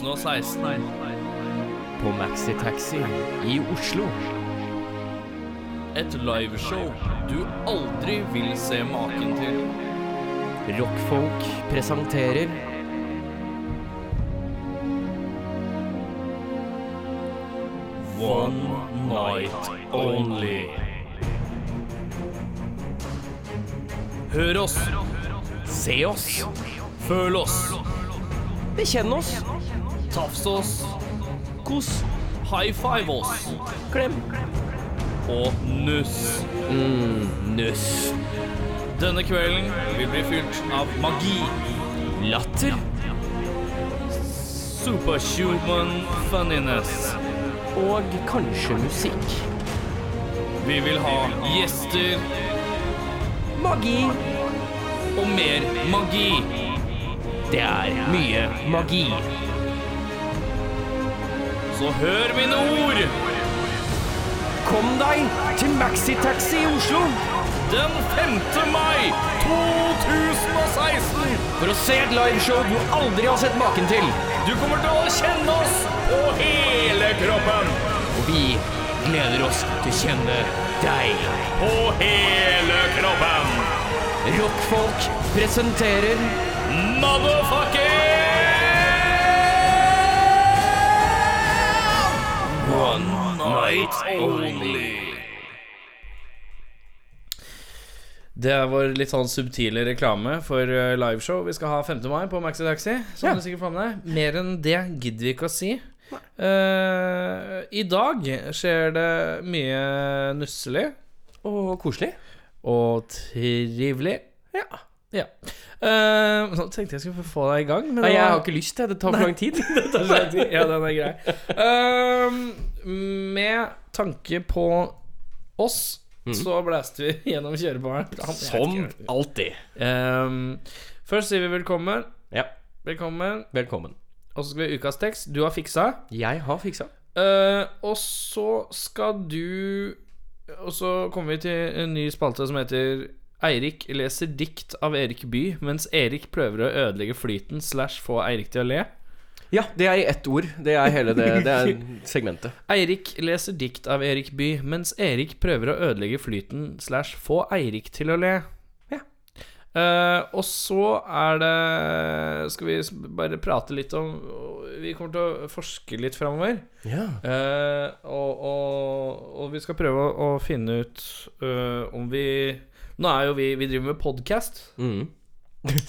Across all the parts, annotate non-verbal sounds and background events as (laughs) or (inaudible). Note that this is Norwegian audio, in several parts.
2016. På Maxitaxi i Oslo. Et liveshow du aldri vil se maken til. Rockfolk presenterer One night only. Hør oss, Se oss, føl oss, bekjenn oss, tafs oss, kos, high five oss klem, og nuss. nuss, Denne kvelden vil bli fylt av magi, latter superhuman funniness. og kanskje musikk. Vi vil ha gjester Magi. og mer magi. Det er mye magi. Så hør mine ord! Kom deg til Maxitaxi i Oslo Den 5. mai 2016. for å se et liveshow du aldri har sett maken til. Du kommer til å kjenne oss på hele kroppen. Og vi gleder oss til å kjenne deg. På hele kroppen. Rockfolk presenterer Motherfucking night only. Det var litt sånn subtile reklame for eh, liveshow vi skal ha 5. mai på Maxi Taxi. Som Ja. du sikkert får med deg. Mer enn det gidder vi ikke å si. Uh, I dag skjer det mye nusselig og koselig. og trivelig. Ja. Ja. Uh, nå tenkte jeg skulle få deg i gang, men Nei, jeg har ikke lyst til det. Det tar for lang tid. (laughs) det tar lang tid. Ja, den er grei. Uh, med tanke på oss, så blæste vi (laughs) gjennom kjørebaren. Som alltid. Ehm, først sier vi velkommen. Ja. Velkommen. Velkommen. Og så skal vi ha ukas tekst. Du har fiksa. Jeg har fiksa. Uh, og så skal du Og så kommer vi til en ny spalte som heter Eirik leser dikt av Erik Bye, mens Erik prøver å ødelegge flyten slash få Eirik til å le. Ja, det er i ett ord. Det er hele det, det er segmentet. (laughs) Eirik leser dikt av Erik Bye, mens Erik prøver å ødelegge flyten slash få Eirik til å le. Ja. Uh, og så er det Skal vi bare prate litt om Vi kommer til å forske litt framover. Ja. Uh, og, og, og vi skal prøve å, å finne ut uh, om vi Nå er jo vi Vi driver med podkast, Mm.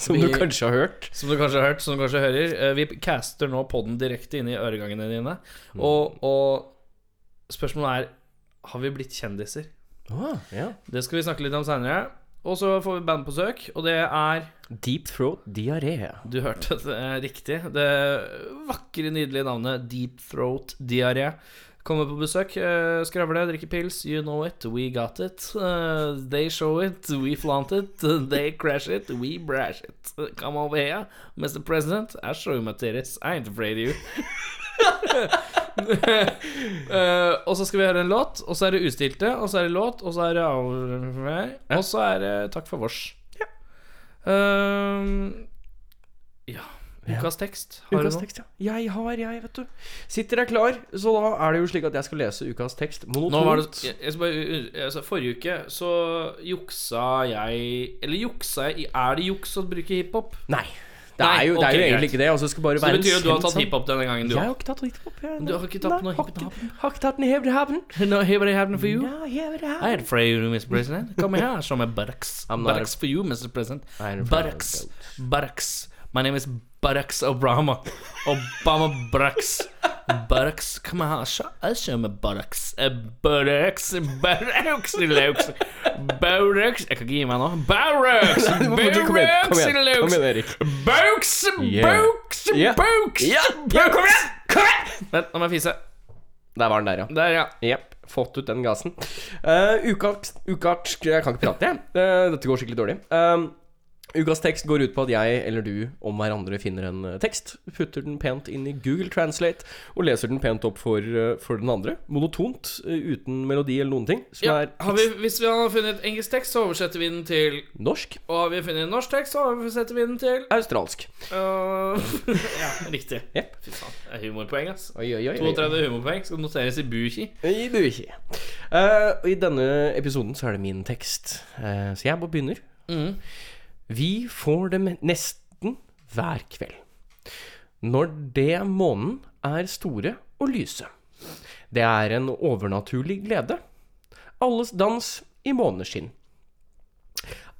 Som Vi- du kanskje har hørt. som du kanskje har hørt, som du kanskje hører. Eh, vi caster nå podden direkte inn i øregangene dine. Og, og spørsmålet er Har vi blitt kjendiser? Ah, ja. Det skal vi snakke litt om seinere. Og så får vi band på søk, og det er Deep throat diaré. Du hørte det riktig. Det vakre, nydelige navnet Deep Throat Diaré. Kommer på besøk, eh, skravle, drikke pils. You know it, we got it. Eh, they show it, we flaunt it. (laughs) They crash it, we brash it. Come over here, Mr. President. I show you my titties. I ain't afraid of you. uh, (laughs) og så skal vi høre en låt, og så er det Ustilte, og så er det låt, og så er det Og så er det Takk for vårs. Ja. ja. Ukas tekst. Har Ukas du tekst, ja. Jeg har, jeg, vet du. Sitter jeg klar, så da er det jo slik at jeg skal lese ukas tekst monotont. Altså, Forrige uke så juksa jeg Eller juksa jeg Er det juks å bruke hiphop? Nei, Det er Nei, jo, det er jo egentlig ikke det. Altså, det skal Så det betyr jo at du har tatt hiphop denne gangen, du Jeg har ikke tatt hiphop. jeg. Du har ikke tatt noe hiphop? Har ikke tatt noe hiphop? No, have for you. Heavy-haven. I had for you, Mr. President. Come here, show er buttocks. Buttocks for you, Mr. President. Buttocks. Buttocks. My name is Buttocks Obama. Obama Buttocks. Buttocks. Come here, show, I'll med me buttocks. Uh, buttocks. Buttocks. Laux. Jeg kan ikke gi meg nå. (laughs) Kom igjen, kom igjen, kom igjen, Erik. Ja. Kom igjen! Kom igjen! Vent, nå må jeg fise. Der var den der, ja. Der, ja. Jepp. Fått ut den gassen. Uh, ukas, ukas Jeg kan ikke prate, jeg. Uh, dette går skikkelig dårlig. Um, ukas tekst går ut på at jeg eller du om hverandre finner en eh, tekst, putter den pent inn i Google Translate og leser den pent opp for, eh, for den andre. Monotont, eh, uten melodi eller noen ting. Ja. Har vi, hvis vi har funnet engelsk tekst, så oversetter vi den til norsk. Og har vi funnet en norsk tekst, så oversetter vi den til Australsk. Uh, (laughs) Ja, riktig. Yep. Fy faen. Det er humorpoeng, ass. Oi, oi, oi. oi. 32 humorpoeng skal noteres i buki. I buki. Uh, I denne episoden så er det min tekst. uh, så jeg bare begynner. Mm. Vi får dem nesten hver kveld. Når det månen er store og lyse. Det er en overnaturlig glede. Alles dans i måneskinn.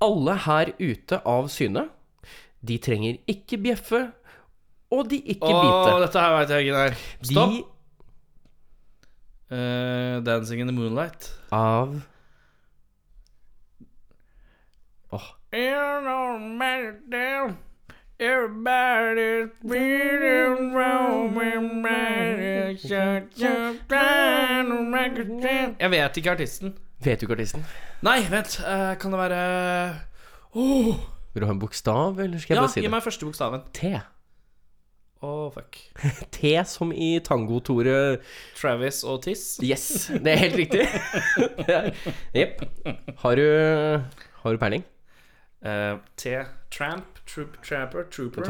Alle her ute av syne. De trenger ikke bjeffe, og de ikke Åh, bite. dette her veit jeg ikke der. De Stopp. Eh, dancing in the moonlight. av Don't matter. Everybody's feeling to. Jeg vet ikke artisten. Vet du ikke artisten? Nei, vent. eh, kan det være Åh Vil du ha en bokstav, eller skal jeg Ja, bare si gi det? meg første bokstaven. T. Å, fuck. (laughs) T som i tango-Tore. Travis og Tiss. Yes, det er helt riktig. (laughs) Jepp. Har du Har du peiling? Eh, T. Tramp. Troop, Tramper. Trooper.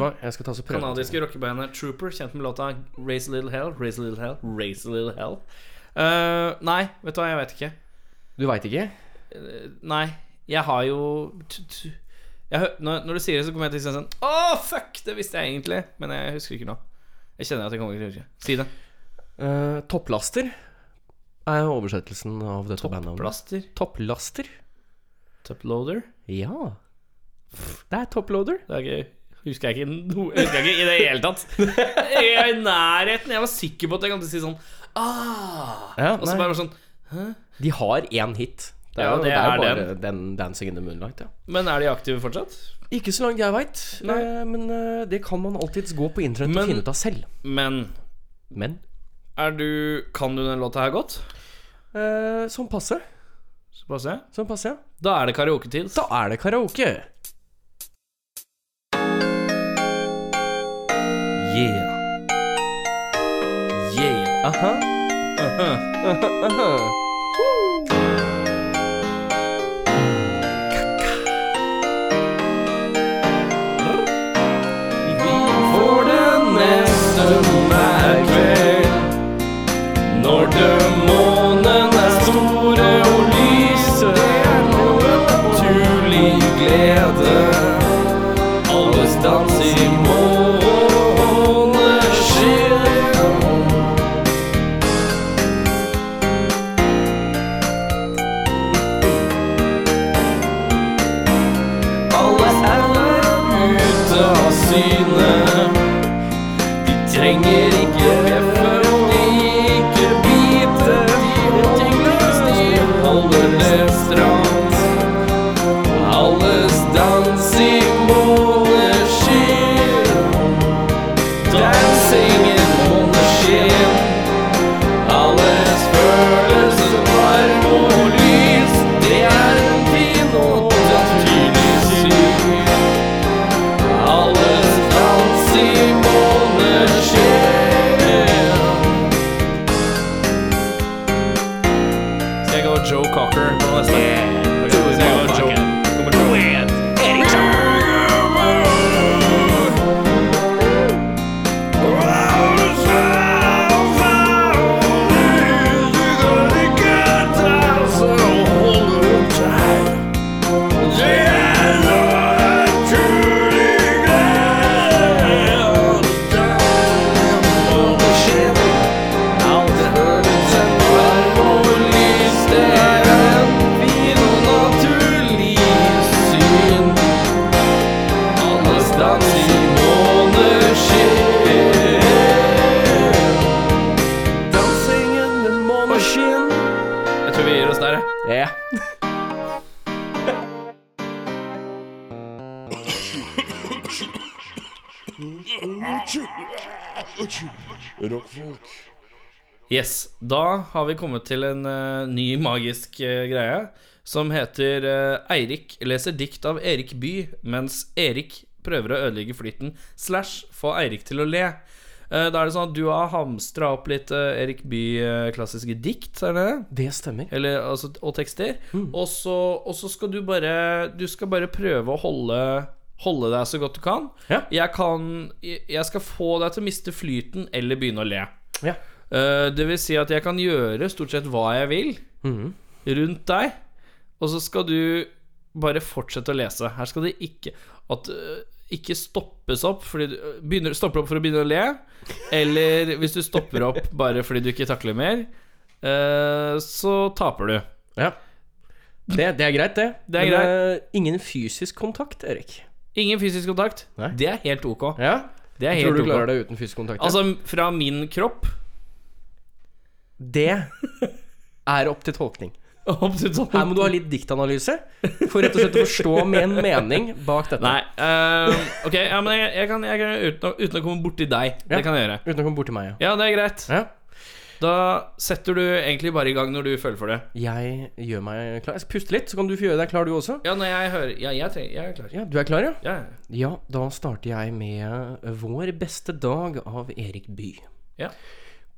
Kanadiske rockebandet Trooper, kjent med låta Raise a Little Hell. Raise a Little Hell. Raise a Little Hell. Uh, nei, vet du hva, jeg vet ikke. Du veit ikke? Uh, nei, jeg har jo jeg, når, når du sier det, så kommer jeg til å si sånn Å, fuck! Det visste jeg egentlig, men jeg husker ikke nå. Jeg kjenner at jeg kommer ikke til å huske. Si det. Topplaster er oversettelsen av dette bandet Topplaster Topplaster? Toploader. Ja. Det er toploader. Det er gøy. Husker jeg ikke noe Husker jeg ikke i det hele tatt. Jeg er i nærheten. Jeg var sikker på at jeg kom til å si sånn Ah! Ja, og så bare sånn De har én hit. Det er, Ja, jo- det det er er bare den. 'Dancing in the Moonlight'. Ja. Men er de aktive fortsatt? Ikke så langt jeg veit, men eh, det kan man alltids gå på internett Men- og finne ut av selv. Men Men er du Kan du den låta her godt? eh, sånn passe. Så passe? se. Sånn passe, ja. Da er det karaoketid. Da er det karaoke. Yeah. Aha. Aha. For den neste hver kveld Når har vi kommet til en uh, ny magisk uh, greie som heter uh, Eirik leser dikt av Erik By mens Erik prøver å ødelegge flyten slash få Eirik til å le. Da er det sånn at du har hamstra opp litt Erik By-klassiske dikt, er det det? Stemmer. Eller, altså, og tekster. Og, så, og så skal du bare Du skal bare prøve å holde Holde deg så godt du kan. Ja. Jeg kan jeg skal få deg til å miste flyten eller begynne å le. Ja. Eh, det vil si at jeg kan gjøre stort sett hva jeg vil Mhm. rundt deg, og så skal du bare fortsette å lese. Her skal det ikke At uh, ikke stoppes opp fordi du begynner, Stopper opp for å begynne å le, eller hvis du stopper opp bare fordi du ikke takler mer, uh, så taper du. ja. Det, det er greit, det. Det er Men, greit. Uh, ingen fysisk kontakt, Erik. Ingen fysisk kontakt. Nei. Det er helt ok. Ja? Det er helt tror du ok. klarer det uten fysisk kontakt. ja? Altså, fra min kropp det er (laughs) opp til tolkning. Her må du ha litt diktanalyse for rett og slett å forstå med en mening bak dette. Nei. uh, ok, ja, men jeg, jeg kan, jeg kan uten, å, uten å komme borti deg. Ja. Det kan jeg gjøre. Uten å komme borti meg, ja. Ja, det er greit. ja. Da setter du egentlig bare i gang når du føler for det. Jeg gjør meg klar. Jeg skal puste litt, så kan du få gjøre deg klar, du også. Ja, når jeg hører Ja, jeg, trenger, jeg er klar. Ja, Du er klar, ja? Ja, Ja, da starter jeg med Vår beste dag av Erik Bye. ja.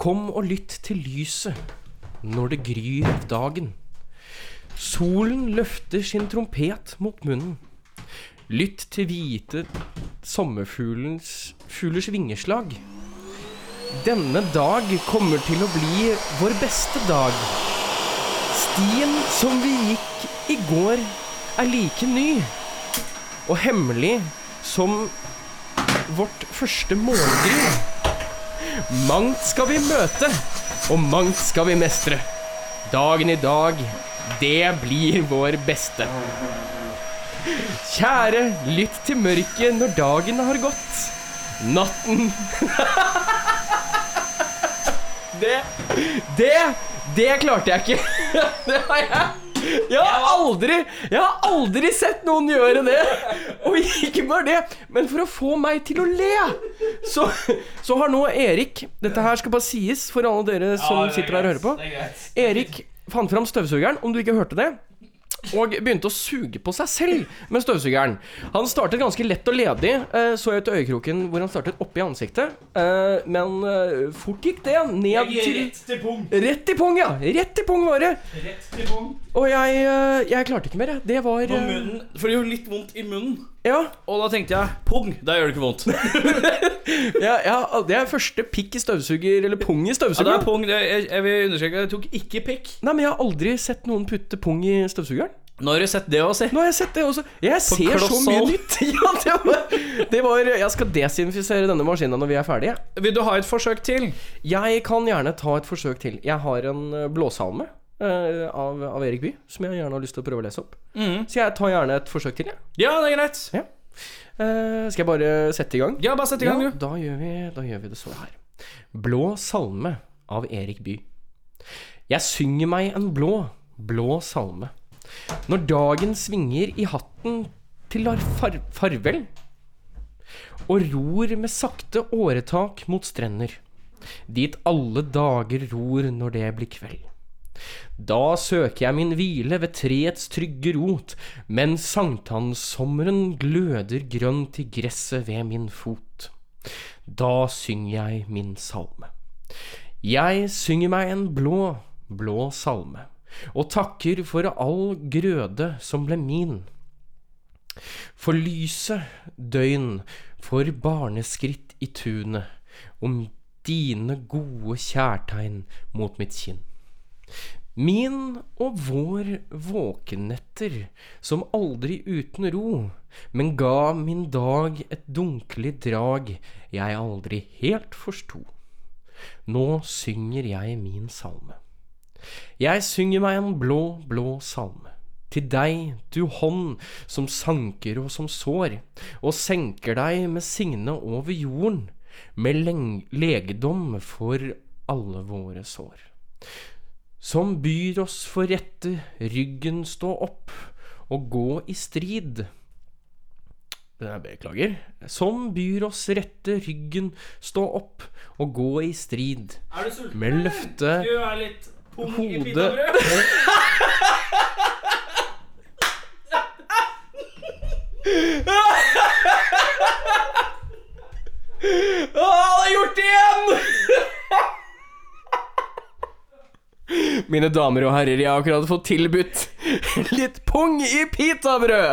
Kom og lytt til lyset når det gryr av dagen. Solen løfter sin trompet mot munnen. Lytt til hvite sommerfuglens fuglers vingeslag. Denne dag kommer til å bli vår beste dag. Stien som vi gikk i går, er like ny og hemmelig som vårt første morgengry. Mangt skal vi møte, og mangt skal vi mestre. Dagen i dag, det blir vår beste. Kjære, lytt til mørket når dagen har gått. Natten (laughs) Det Det Det klarte jeg ikke. (laughs) Det har jeg jeg har aldri Jeg har aldri sett noen gjøre det. Og ikke bare det, men for å få meg til å le, så, så har nå Erik Dette her skal bare sies for alle dere som sitter der og hører på. Erik fant fram støvsugeren, om du ikke hørte det. Og begynte å suge på seg selv med støvsugeren. Han startet ganske lett og ledig. eh, Så jeg ut øyekroken hvor han startet oppi ansiktet. Eh, Men eh, fort gikk det ned til til pung. Rett i pung, ja! Rett i pung var det. Rett til pung. Og jeg, jeg klarte ikke mer, jeg. Det var På munnen. For det gjør litt vondt i munnen. Ja, Og da tenkte jeg pung, da gjør det ikke vondt. (laughs) ja, ja, det er første pikk i støvsuger, eller pung i Ja, det er pung. Det, jeg, jeg vil understreke jeg tok ikke pikk. Nei, men jeg har aldri sett noen putte pung i støvsugeren. Nå har du sett det òg, si. Nå har jeg sett det også. Jeg ser så mye nytt. (laughs) Ja, det var, det var Jeg skal desinfisere denne maskinen når vi er ferdige. Vil du ha et forsøk til? Jeg kan gjerne ta et forsøk til. Jeg har en eh, blåsalme eh, av, av Erik Bye som jeg gjerne har lyst til å prøve å lese opp. Mm. Så jeg tar gjerne et forsøk til, jeg. Ja, det er greit. Ja. Uh, skal jeg bare sette i gang? Ja, bare sette i gang, Ja, du. da gjør, vi, da gjør vi det så her. Blå salme av Erik Bye. Jeg synger meg en blå, blå salme. Når dagen svinger i hatten til far farvel, og ror med sakte åretak mot strender, dit alle dager ror når det blir kveld. Da søker jeg min hvile ved treets trygge rot, mens sankthanssommeren gløder grønt i gresset ved min fot. Da synger jeg min salme. Jeg synger meg en blå, blå salme, og takker for all grøde som ble min. For lyset døgn, for barneskritt i tunet, om dine gode kjærtegn mot mitt kinn. Min og vår våkenetter, som aldri uten ro, men ga min dag et dunkelig drag jeg aldri helt forsto. Nå synger jeg min salme. Jeg synger meg en blå, blå salme. Til deg, du hånd som sanker og som sår, og senker deg med signe over jorden, med legedom for alle våre sår. Som byr oss for rette ryggen stå opp og gå i strid. Jeg beklager. Som byr oss rette ryggen stå opp og gå i strid. Er du sulten? Med løfte vi ha litt pung i pitabrød? (laughs) Å, han har gjort det igjen! (laughs) Mine damer og herrer, jeg har akkurat fått tilbudt litt pung i pitabrød.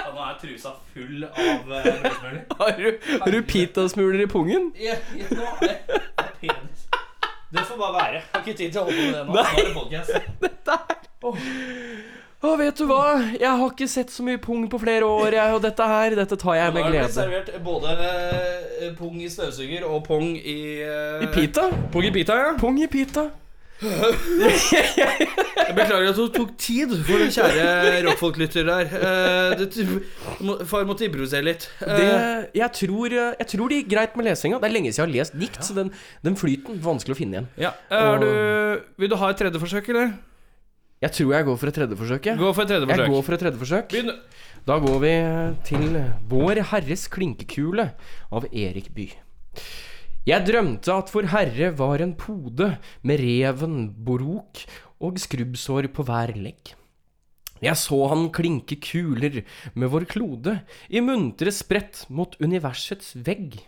Ja, nå er trusa full av uh, brødsmuler. Har du, har du pitasmuler i pungen? Ja, ja, nå er det penis. Det får bare være. Jeg har ikke tid til å holde på med det nå. Nå er det podcast. (laughs) Å, vet du hva? Jeg har ikke sett så mye pung på flere år, jeg, og dette her, dette tar jeg Nå med har det blitt glede. servert både eh, pung i støvsuger og pung i uh... I pita? Pung i pita, ja. Pung i pita. Jeg beklager at det tok tid for den kjære rockfolk-lytter der. Uh, det, må- far måtte improvisere litt. Uh, Det, jeg, tror, jeg tror det gikk greit med lesinga. Det er lenge siden jeg har lest dikt, så den, den flyten vanskelig å finne igjen. ja. er du, vil du ha et tredje forsøk, eller? Jeg tror jeg går for et tredje forsøk. jeg. Gå for et tredje Jeg går for et tredje forsøk. Begynn. Da går vi til Vår Herres klinkekule av Erik Bye. Jeg drømte at Vår Herre var en pode med reven, borok og skrubbsår på hver legg. Jeg så han klinke kuler med vår klode i muntre sprett mot universets vegg.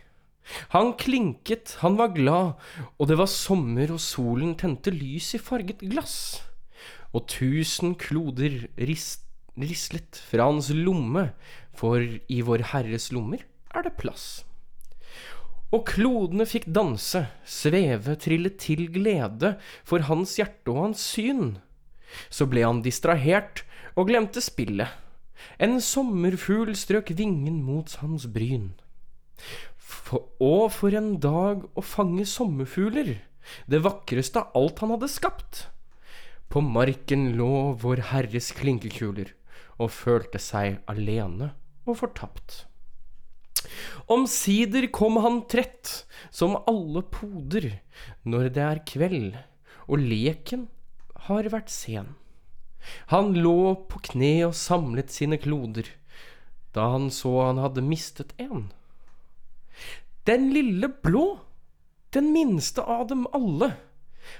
Han klinket, han var glad, og det var sommer og solen tente lys i farget glass. Og tusen kloder rist, rislet fra hans lomme, for i Vår Herres lommer er det plass. Og klodene fikk danse, sveve, trille til glede for hans hjerte og hans syn. Så ble han distrahert og glemte spillet. En sommerfugl strøk vingen mot hans bryn. For, og for en dag å fange sommerfugler, det vakreste av alt han hadde skapt. På marken lå Vår Herres klinkekuler og følte seg alene og fortapt. Omsider kom han trett, som alle poder, når det er kveld, og leken har vært sen. Han lå på kne og samlet sine kloder, da han så han hadde mistet en. Den lille blå, den minste av dem alle.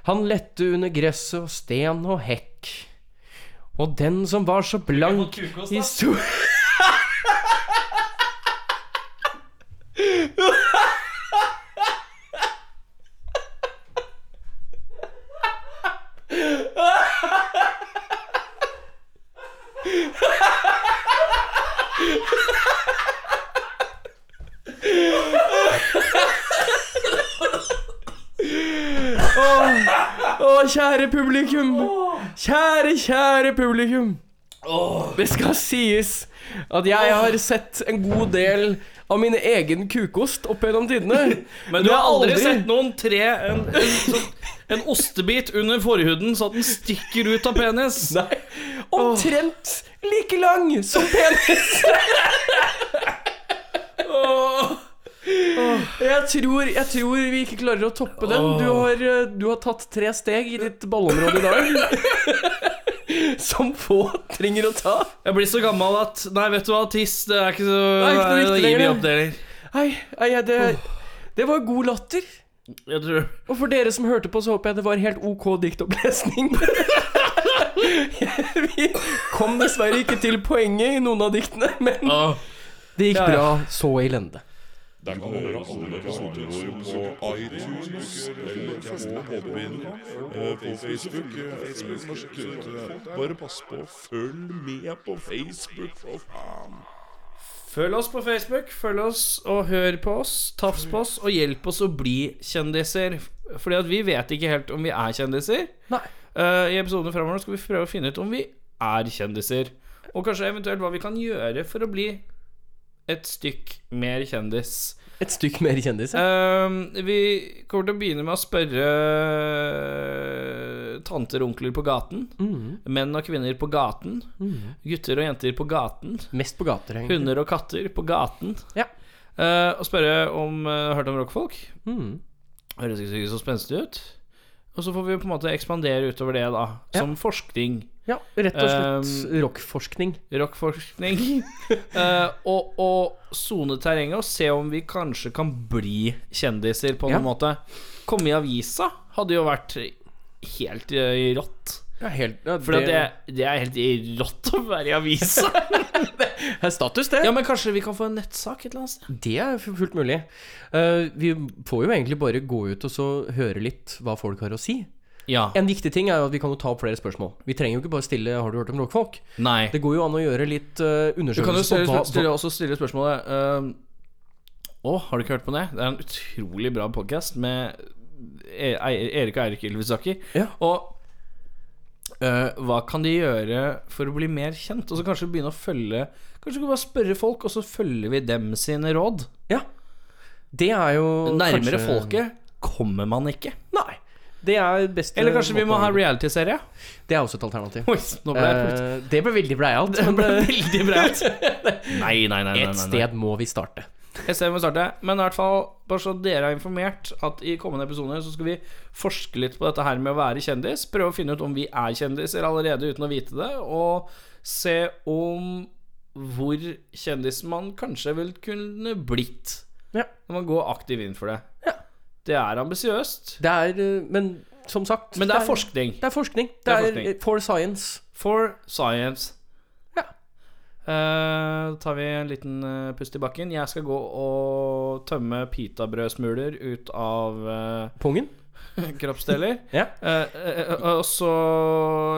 Han lette under gresset og sten og hekk. Og den som var så blank i da. so... Å, kjære publikum. Kjære, kjære publikum. Det skal sies at jeg har sett en god del av min egen kukost opp gjennom tidene. Men du har aldri sett noen tre en, en, en, en ostebit under forhuden så at den stikker ut av penis? Nei. Omtrent like lang som penis. Jeg tror, jeg tror vi ikke klarer å toppe den. Du har, eh, du har tatt tre steg i ditt ballområde i dag. (laughs) Som få trenger å ta. Jeg blir så gammel at Nei, vet du hva, tiss, det er ikke så er ikke noe Nei, viktig lenger. Nei, nei det, det var god latter. Jeg tror Og for dere som hørte på, så håper jeg det var helt ok diktopplesning. (laughs) Vi kom dessverre ikke til poenget i noen av diktene, men det gikk bra så elendig. Der kan du høre alle episoder våre på iTunes eller på Podbean, eh, på Facebook. eh, Facebook Bare pass på, følg med på Facebook, for faen. Følg oss på Facebook, følg oss og hør på oss. Tafs på oss og hjelp oss å bli kjendiser. Fordi at vi vet ikke helt om vi er kjendiser. Nei. Eh, I episodene framover skal vi prøve å finne ut om vi er kjendiser. Og kanskje eventuelt hva vi kan gjøre for å bli et stykk mer kjendis. Et stykk mer kjendis. ja. Uh, vi kommer til å begynne med å spørre eh, tanter og onkler på gaten. Mm. Menn og kvinner på gaten. Gutter og jenter på gaten. Mest på gater, egentlig. Hunder og katter på gaten. Ja. Uh, og spørre om uh, Hørt om rockfolk. Mm. Høres ikke så spenstig ut. Og så får vi på en måte ekspandere utover det, da. Som forskning. Ja, rett og slett Um, rockforskning. Rockforskning. uh, (laughs) og, og sone terrenget og se om vi kanskje kan bli kjendiser på Ja. noen måte. Komme i avisa hadde jo vært helt eh, rått. Ja, helt ja, For det, det er helt rått å være i avisa. (laughs) det er status, det. ja, men kanskje vi kan få en nettsak et eller annet sted? Det er fullt mulig. Uh, vi får jo egentlig bare gå ut og så høre litt hva folk har å si. Ja. En viktig ting er jo at vi kan jo ta opp flere spørsmål. Vi trenger jo ikke bare stille 'Har du hørt om rockfolk?' Nei. Det går jo an å gjøre litt uh, Du kan jo undersøkelser stille, stille, også stille spørsmålet uh, Å, har du ikke hørt på det? Det er en utrolig bra podkast med E- Ei- Erik og Eirik Ylvisaker. Ja. Og Uh, hva kan de gjøre for å bli mer kjent? Og så kanskje begynne å følge Kanskje vi bare spørre folk, og så følger vi dem sine råd. Ja. Det er jo Nærmere kanskje- folket kommer man ikke. Det er beste Eller kanskje vi må ha realityserie? Det er også et alternativ. Oi, nå ble jeg Eh, det ble veldig breialt. Veldig breialt. Nei, (laughs) nei, nei. nei, nei, Et sted må vi starte. Et sted må vi starte. Men i hvert fall, bare så dere er informert, at i kommende episoder så skal vi forske litt på dette her med å være kjendis. Prøve å finne ut om vi er kjendiser allerede uten å vite det. Og se om hvor kjendis man kanskje vil kunne blitt. Ja. Når man går aktivt inn for det. Det er ambisiøst, Det er eh, Men som sagt men det er forskning. Det er forskning. Det er forskning. eh, for science. For science. Ja. Eh, Da tar vi en liten eh, pust i bakken. Jeg skal gå og tømme pitabrødsmuler ut av uh, Pungen. (laughs) kroppsdeler. (laughs) Ja. Eh, eh, og så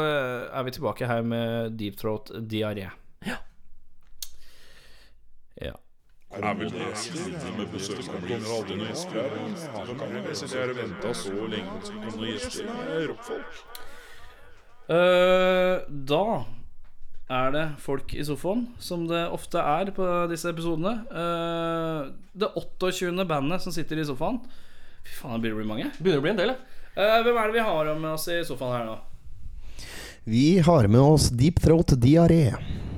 eh, er vi tilbake her med deep throat diaré. Ja. Ja. Er vel det med er så lenge på noen gjester. Er rockfolk. Eh, da er det folk i sofaen, som det ofte er på disse episodene. Uh, det 28. bandet som sitter i sofaen. Fy faen, det begynner å bli mange. Begynner å bli en del, ja. Uh, hvem er det vi har med oss i sofaen her nå? Vi har med oss Deep Throat Diaré.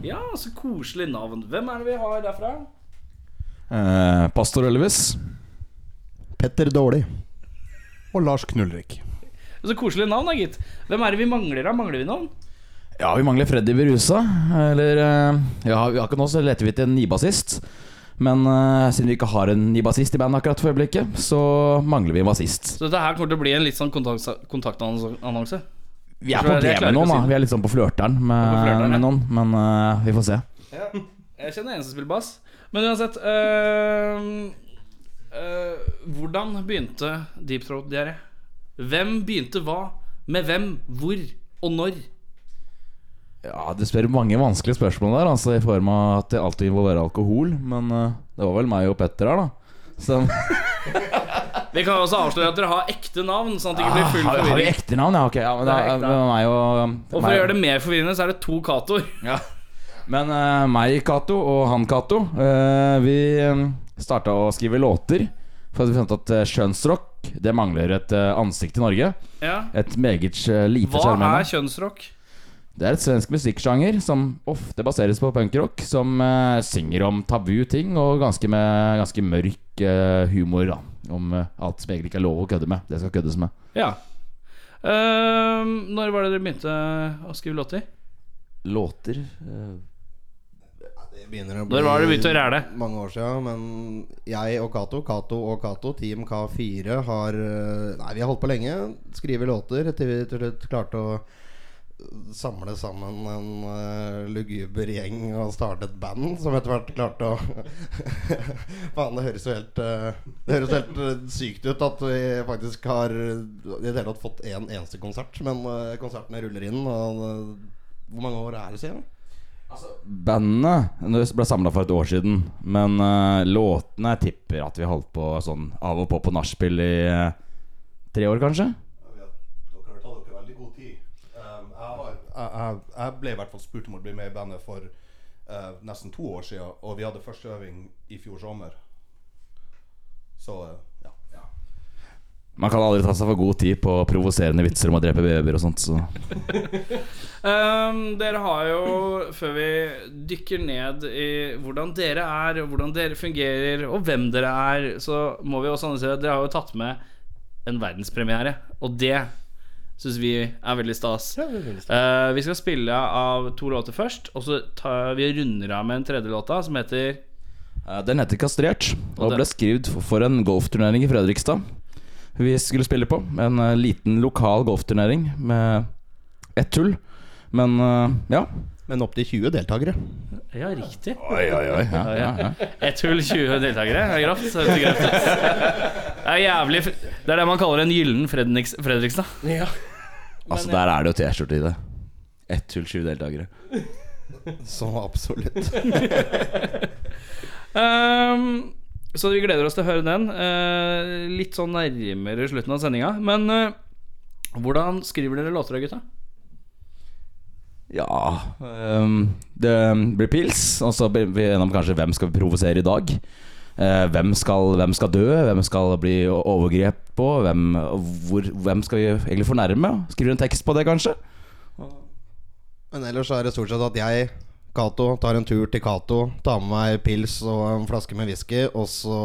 Ja, så koselig navn. Hvem er det vi har derfra? Eh, Pastor Elvis. Petter Dårlig. Og Lars Knullrik. Så koselig navn, da, gitt. Hvem er det vi mangler, da? Mangler vi noen? Ja, vi mangler Freddy Berusa. Eller eh, Ja, akkurat nå, så leter vi til en nibassist. Men uh, siden vi ikke har en ny bassist i bandet akkurat for øyeblikket, så mangler vi en bassist. Så dette her kommer til å bli en litt sånn kontakt- kontaktannonse. Vi er på det med noen, da. Vi er litt sånn på flørteren med, På flørteren, med noen. Men uh, vi får se. Jeg kjenner en som spiller bass. Men uansett øh, øh, Hvordan begynte Deep Throat Diaré? Hvem begynte hva? Med hvem? Hvor? Og når? Ja, Du spør mange vanskelige spørsmål der, altså i form av at det alltid involverer alkohol. Men eh, det var vel meg og Petter her, da. Så, (laughs) Vi kan også avsløre at dere har ekte navn, sånn at det ikke blir full forvirring. har vi ekte navn? Ja, ok. Ja, men Det er det er og Og for å gjøre det mer forvirrende, så er det to Katoer. Ja. Men uh, meg, Cato, og han, Cato, uh, vi uh, starta å skrive låter. For vi fant at uh, skjønnsrock Det mangler et eh, ansikt i Norge. Ja. Et meget lite sjarmerende. Hva er kjønnsrock? Det er et svensk musikksjanger som ofte baseres på punkrock. Som uh, synger om tabu ting og ganske, med, ganske mørk uh, humor. da Om uh, alt som egentlig ikke er lov å kødde med. Det skal køddes med. Ja. Ehm, når var det dere begynte å skrive låter? Låter eh, Det begynner å Når var det begynte å ræle? Mange år siden. Men jeg og Cato, Cato og Cato, Team K4, har eh, Nei, vi har holdt på lenge. Skrive låter til vi til slutt klarte å samle sammen en uh, luguber gjeng og starte et band som etter hvert klarte å (laughs) Faen, det høres jo helt uh, Det høres helt sykt ut at vi faktisk har i det hele tatt fått én en eneste konsert. Men konsertene ruller inn. Og hvor mange år er det siden? Bandet det ble samla for et år siden. Men uh, låtene jeg tipper at vi holdt på sånn av og på på nachspiel i uh, tre år, kanskje. Dere har tatt dere veldig god tid. Um, jeg, har, jeg, jeg, jeg ble i hvert fall spurt om å bli med i bandet for uh, nesten to år siden, og vi hadde første øving i fjor sommer. Så ja. Man kan aldri ta seg for god tid på provoserende vitser om å drepe babyer og sånt. Så. um, (laughs) dere har jo, før vi dykker ned i hvordan dere er, og hvordan dere fungerer, og hvem dere er, så må vi også annonsere at dere har jo tatt med en verdenspremiere. Og det syns vi er veldig stas. Eh, vi skal spille av to låter først, og så tar vi runder av med en tredje låta som heter uh, Den heter Kastrert, Og og ble skrevet for- for en golfturnering i Fredrikstad. Vi skulle spille på en uh, liten lokal golfturnering med ett hull. Men uh, ja. Men opptil 20 deltakere. Ja, riktig. Oi, oi, oi. Ja, ja, ja. (laughs) Ett hull, 20 deltakere. Det er grovt. Det er. Det er jævlig Det er det man kaller en gyllen Fredriks, Fredrikstad. Altså, der er det jo T-skjorte i det. Ett hull, 20 deltakere. (laughs) Så absolutt. Ehm, (laughs) så vi gleder oss til å høre den eh, litt sånn nærmere slutten av sendinga. Men eh, hvordan skriver dere låter, gutta? Ja um, Det blir pils, og så blir vi gjennom kanskje hvem skal vi provosere i dag. Eh, hvem, skal, hvem skal dø? Hvem skal bli overgrep på? Hvem, hvor, hvem skal vi egentlig fornærme? Skriver en tekst på det, kanskje? Men ellers er det stort sett at jeg, Cato, tar en tur til Cato, tar med meg pils og en flaske med whisky, og så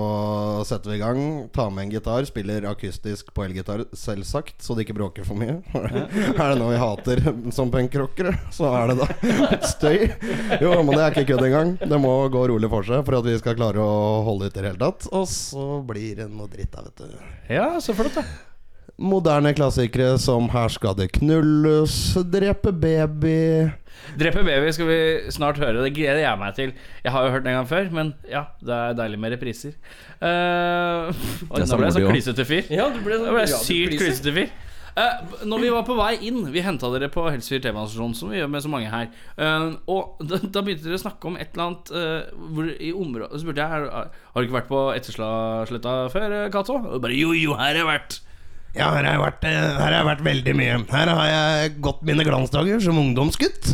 setter vi i gang. Tar med en gitar, spiller akustisk på elgitar, selvsagt, så det ikke bråker for mye. (laughs) er det noe vi hater som punkrockere, så er det da (laughs) støy. Jo, men det er ikke kødd engang. Det må gå rolig for seg for at vi skal klare å holde ut i det hele tatt. Og så blir det noe dritt da, vet du. Ja, så flott, da. Moderne klassikere som 'Her skal det knulles', 'Drepe baby' Drepe baby skal vi snart høre. Det gleder jeg meg til. Jeg har jo hørt den en gang før, men ja, det er deilig med repriser. (laughs) Uh, og nå ble jeg så klysete fyr. Ja, du ble, så, ble sykt klysete fyr. Uh, når vi var på vei inn Vi henta dere på Helsefyr TV-organisasjon som vi gjør med så mange her. Uh, og (laughs) da, da begynte dere å snakke om et eller annet uh, hvor i området Så spurte jeg har, har du ikke vært på Ettersletta før, eh, Cato? Og bare jo, jo, her har jeg vært. Ja, her har, jeg vært, eh, har jeg vært veldig mye. Her har jeg gått mine glansdager som ungdomsgutt.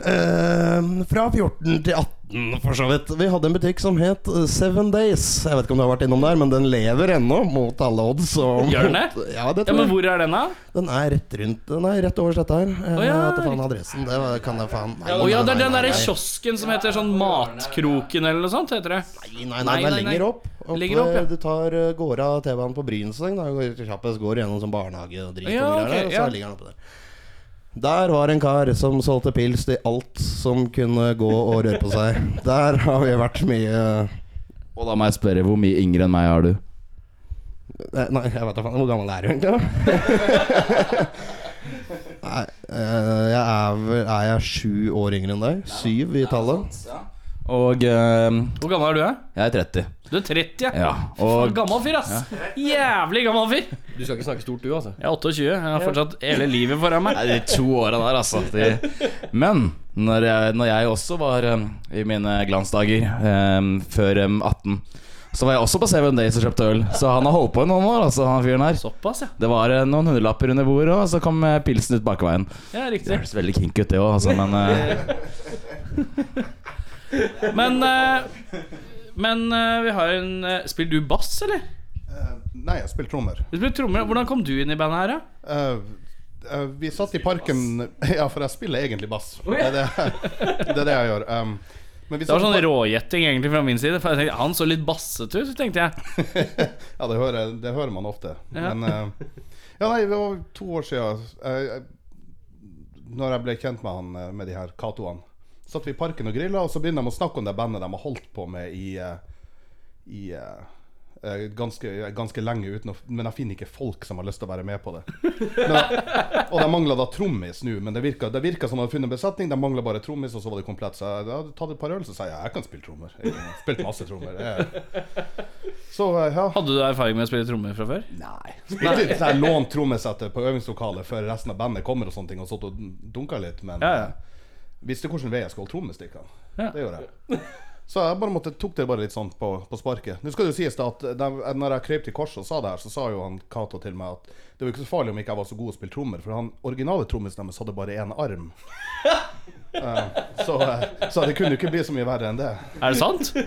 Eh, fra 14 til 18, for så vidt. Vi hadde en butikk som het eh, Seven Days. Jeg vet ikke om du har vært innom der, men den lever ennå, mot alle odds. Gjør den mot- det? Ja, det Ja, Men hvor er den, da? Den er rett rundt Den er rett over dette her. Jeg Å, ja, vet faen adressen. Det kan jeg faen Nei, Å ja, det er den nei, derre kiosken som heter sånn Matkroken eller noe sånt, heter det. Nei, nei, nei, Nei, det er nei, nei. lenger opp. Opp, opp, ja. Du tar går av T-banen på Brynseng. Går kjappest går gjennom sånn barnehage og drit og Ja, greier ok, der, og så ja. ligger den oppe der. Der var en kar som solgte pils til alt som kunne gå og røre på seg. Der har vi vært mye Og da må jeg spørre, hvor mye yngre enn meg er du? Eh, Nei, jeg vet da faen. Hvor gammel er du egentlig? da? (laughs) Nei, eh, jeg er vel Er jeg sju år yngre enn deg? Syv i tallet? Og eh, Hvor gammel er du? da? jeg er 30. Du er 30, ja. Ja, og gammel fyr, ass. Jævlig gammel fyr. Du skal ikke snakke stort, du, altså. Jeg er 28. Jeg har fortsatt hele livet foran meg. Nei, de to åra der, altså. De, men når jeg, når jeg også var um, i mine glansdager um, før um, 18, så var jeg også på Seven Days og kjøpte øl. Så han har holdt på i noen år, altså, han fyren her. Såpass, ja. Det var eh, noen hundrelapper under bordet, og så kom eh, pilsen ut bakveien. Ja, riktig Det høres veldig kink ut, det òg, altså, men uh... (laughs) Men eh, Men eh, vi har en eh, Spiller du bass, eller? Eh, nei, jeg spiller trommer. Du spiller trommer. Hvordan kom du inn i bandet her, da? Eh, eh, vi satt i parken (laughs) Ja, for jeg spiller egentlig bass. Det er det, det, er det jeg gjør. Um, men vi Det var satt sånn rågjetting egentlig fra min side. For jeg tenkte, Han så litt bassete ut, tenkte jeg. (laughs) Ja, det hører, det hører man ofte. Ja. Men eh, Ja, nei, det var to år siden uh, Når jeg ble kjent med han eh, med de her Katoene. Satt vi i parken og grilla, og så begynner de å snakke om det bandet de har holdt på med i, eh, i eh, eh, ganske, ganske lenge, uten å, men jeg finner ikke folk som har lyst til å være med på det. Men, og de mangla da trommis nå, men det virka, det virka som de hadde funnet besetning. De mangla bare trommis, og så var det komplett. Så jeg hadde tatt et par øl, så sa jeg jeg kan spille trommer. Jeg har spilt masse trommer. Jeg. Så ja. Hadde du erfaring med å spille trommer fra før? Nei. Litt sånn lånt trommesettet på øvingslokalet før resten av bandet kommer og sånne ting, og satt og dunka litt, men Ja, ja. Visste hvilken vei jeg skulle holde trommestikkene. Ja. Det gjorde jeg. Så jeg bare måtte, tok det bare litt sånn på, på sparket. Nå skal det jo sies da at de, når jeg krøp til korset og sa det her, så sa jo han Cato til meg at det var ikke så farlig om ikke jeg var så god å spille trommer, for han originale trommisen deres hadde bare én arm. uh, (laughs) så, eh, så det kunne jo ikke bli så mye verre enn det. Er det sant? (laughs)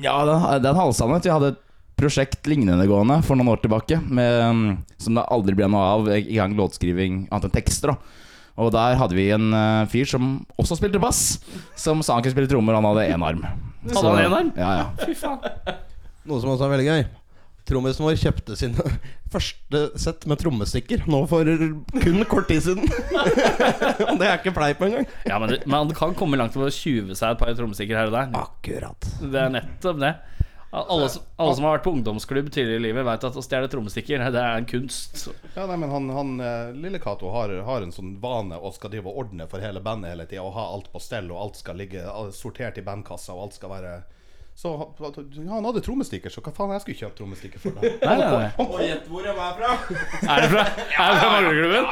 Ja, den, den halvsannhet. Vi hadde et prosjekt lignende gående for noen år tilbake, med, um, som det aldri ble noe av i gang låtskriving, annet enn tekster. da Og der hadde vi en uh, fyr som også spilte bass, som sa han kunne spille trommer, han hadde én arm. Hadde han én arm? Ja, ja. Fy faen. Noe som også er veldig gøy. Trommisen vår kjøpte sin (laughs) første sett med trommestikker nå for kun kort tid siden. (laughs) Og det er ikke fleip engang. Ja, men man kan komme langt med å tjuve seg et par trommestikker her og der. Akkurat. Det er nettopp det. Alle, som- alle som har vært på ungdomsklubb tidligere i livet, vet at å stjele trommestikker det er en kunst. Ja, nei, men han, han eh, Lille Cato har, har en sånn vane og skal drive og ordne for hele bandet hele tida. Og ha alt på stell, og alt skal ligge all- sortert i bandkassa, og alt skal være Så han- ja, han hadde trommestikker, så hva faen jeg skulle kjøpe trommestikker for? da Nei, nei, nei. Og gjett hvor jeg (laughs) er fra! Er det fra, er det fra manglerklubben?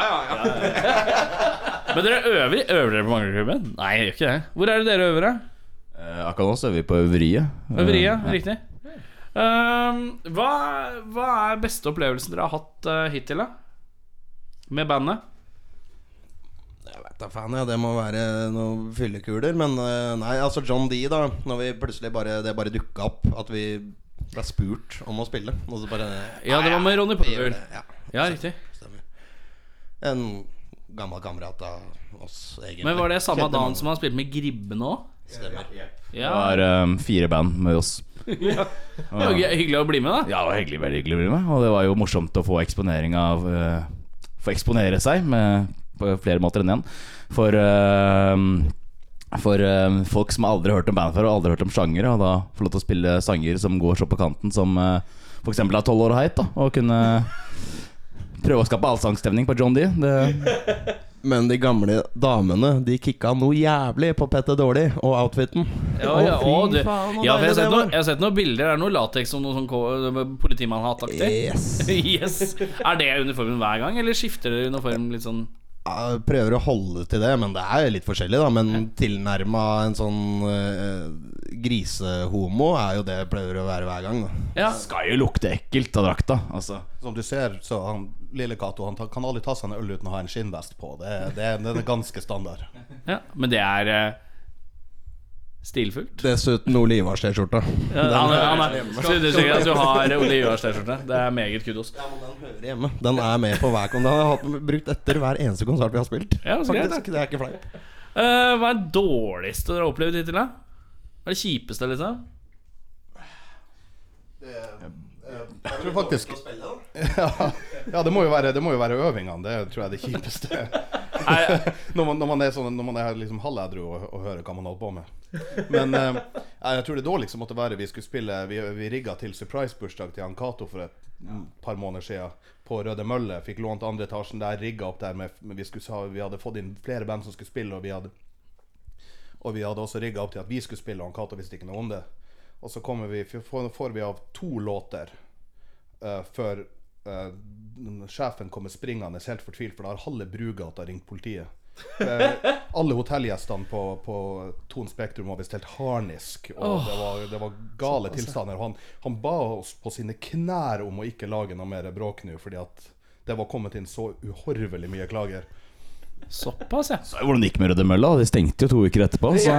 (laughs) Men dere øver, øver dere på manglerklubben? Nei, jeg gjør ikke det. Hvor er det dere øver, da? Eh, akkurat nå så er vi på øveriet. Eh, Øveriet, riktig. Ehm, hva, hva er beste opplevelsen dere har hatt eh, hittil, da? Med bandet? Jeg veit da faen, ja. Det må være noen fyllekuler. Men eh, nei, altså John D, da. Når vi plutselig bare Det bare dukka opp at vi ble spurt om å spille. Og så bare Ja, det var med Ronny det. Ja, Ja, riktig. stemmer. En gammel kamerat av oss, egentlig. Men var det samme dagen som han spilte med Gribbe nå? Stemmer. Det var um, fire band med oss. Det var hyggelig å bli med, da. Ja, det var hyggelig, veldig hyggelig å bli med. Og det var jo morsomt å få eksponering av uh, Få eksponere seg med, på flere måter enn én. For uh, For uh, folk som aldri har hørt om band før, og aldri hørt om sjangere, og da få lov til å spille sanger som går så på kanten som uh, f.eks. er 12 år heit, da, og kunne prøve å skape allsangstemning på John D. Det, Men de gamle damene De kicka noe jævlig på Petter Dårlig og outfiten. Ja, ja, Å, du, ja, for jeg, har sett det noe, jeg har sett noen bilder. Det er noe lateks og noe sånn politimann-hattaktig. Yes. (laughs) yes. Er det uniformen hver gang, eller skifter dere uniform litt sånn prøver å holde til det, men det er litt forskjellig, da. Men tilnærma en sånn uh, grisehomo er jo det jeg pleier å være hver gang. Da. Ja. skal jo lukte ekkelt av drakta. Altså. Som du ser, så han Lille Cato han kan aldri ta seg en øl uten å ha en skinnvest på. Det, er- det, er- er ganske standard. ja. Men det er eh, stilfullt. Dessuten Ole Ivars-T-skjorta. Ja, han, han er så understreker at du har Ole Ivars T-skjorte. Det er meget kudos. Ja, men den hører hjemme. Den er med på hver konsert. Den har jeg brukt etter hver eneste konsert vi har spilt. Ja, så greit, det er ikke fleip. Uh, hva er det dårligste dere har opplevd hittil? Hva er det kjipeste, liksom? Jeg tror faktisk (laughs) ja, ja, det må jo være, det må jo være øvingene. Det tror jeg er det kjipeste. (laughs) når, man, når man er, sånn, når man er liksom halvedru og, og hører hva man holder på med. Men eh, jeg tror det dårligste måtte være vi skulle spille Vi, vi rigga til surprise-bursdag til han Cato for et par måneder siden på Røde Mølle. Fikk lånt andre etasjen der, rigga opp der med, vi, skulle, vi hadde fått inn flere band som skulle spille, og vi hadde og vi hadde også rigga opp til at vi skulle spille, og han Cato visste ikke noe om det. Og så vi, får, får vi av to låter eh, før uh, sjefen kommer springende helt fortvilt, for da har halve Brugata ringt politiet. Eh, alle hotellgjestene på, på Thon Spektrum var visst helt harnisk, og det, var, det var gale tilstander. Han, han ba oss på sine knær om å ikke lage noe mer bråk nå, fordi at det var kommet inn så uhorvelig mye klager. Såpass, ja. Så hvordan det gikk med Røde Mølle. De stengte jo to uker etterpå. Så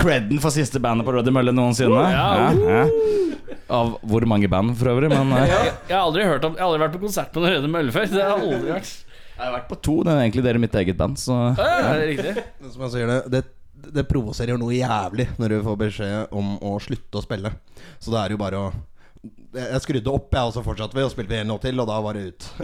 creden for siste bandet på Røde Mølle noensinne. Ja. Ja, ja. Av hvor mange band, for øvrig. Men eh, Jeg har aldri, hørt om, jeg har aldri vært på konsert på Røde Mølle før. Det har jeg aldri vært. jeg har vært på to. Det er egentlig dere mitt eget band. Så Ja, ja, det er riktig. Som jeg sier det, det, det provoserer noe jævlig når du får beskjed om å slutte å spille. Så det er jo bare å Jeg skrudde opp, jeg, og så fortsatte vi, og spilte en låt til, og da var det ut. (laughs)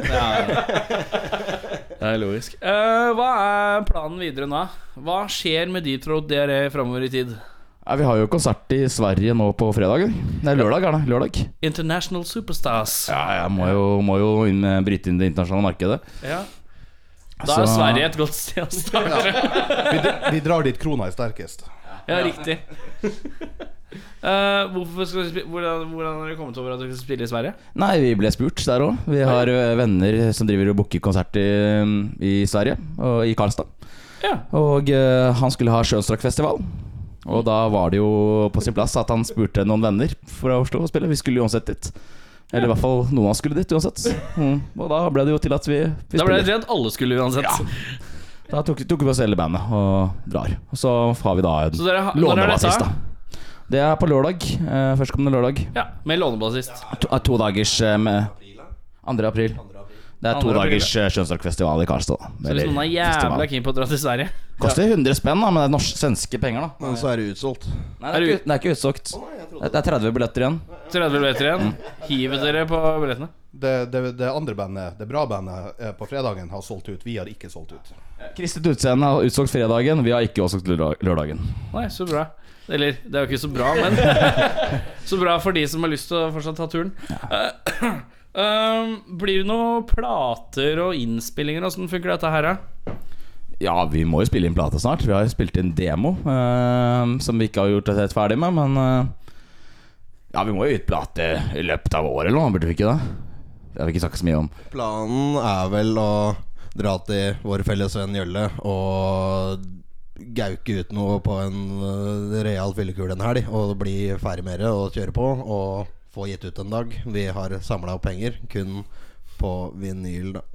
Det er logisk. Uh, hva er planen videre nå? Hva skjer med Detroit DRE framover i tid? ja, Vi har jo konsert i Sverige nå på fredag. Nei, lørdag er det. Lørdag. International Superstars. Ja, jeg må jo, må jo inn, bryte inn det internasjonale markedet. Ja. Da er Så- Sverige et godt sted å starte. Vi, vi drar dit krona er sterkest. Ja, riktig. (laughs) Eh, hvorfor skal du hvordan, hvordan har dere kommet over at dere skal spille i Sverige? Nei, vi ble spurt der òg. Vi har ø, venner som driver og booker konsert i, i Sverige, og i Karlstad. Ja. Og uh, han skulle ha Sjønstrakfestival. Og da var det jo på sin plass at han spurte noen venner fra Oslo å spille. Vi skulle uansett dit. Eller i hvert fall noen av oss skulle dit uansett. Mm. Og da ble det jo til at vi, vi Da ble det til at alle skulle uansett. Ja. Da tok, tok vi oss hele bandet og drar. Og så har vi da en lånebassist, da. Det er på lørdag. Uh, Førstkommende lørdag. Ja, Med lånebassist. To, eh, to dagers uh, med 2. april. Det er to dagers eh, i Karlstad. Så hvis noen er jævla keen på å dra til Sverige (laughs) Koster 100 spenn, da, men det er norsk, svenske penger, da. Men så er det utsolgt. Nei, det er ikke, det er ikke utsolgt. Det er 30 billetter igjen. 30 billetter igjen. Hiver dere på billettene? Det, det, det andre bandet, det bra bandet eh, på fredagen, har solgt ut. Vi har ikke solgt ut. Kristet utseende har utsolgt fredagen. Vi har ikke utsolgt lørdagen. Nei, så bra. Eller, det er jo ikke så bra, men (laughs) Så bra for de som har lyst til å fortsatt ta turen. Eh, (clears throat) um, blir det noen plater og innspillinger? Åssen funker dette her, da? Ja, vi må jo spille inn plate snart. Vi har jo spilt inn demo, uh, som vi ikke har gjort helt ferdig med, men uh, Ja, vi må jo ut plate i løpet av året eller noe, burde vi ikke det? Det har vi ikke snakket så mye om. Planen er vel å dra til vår felles venn Jølle og gauke ut noe på en uh, real fyllekule en helg. Og bli ferdig med det og kjøre på og få gitt ut en dag. Vi har samla opp penger kun på vinyl, da.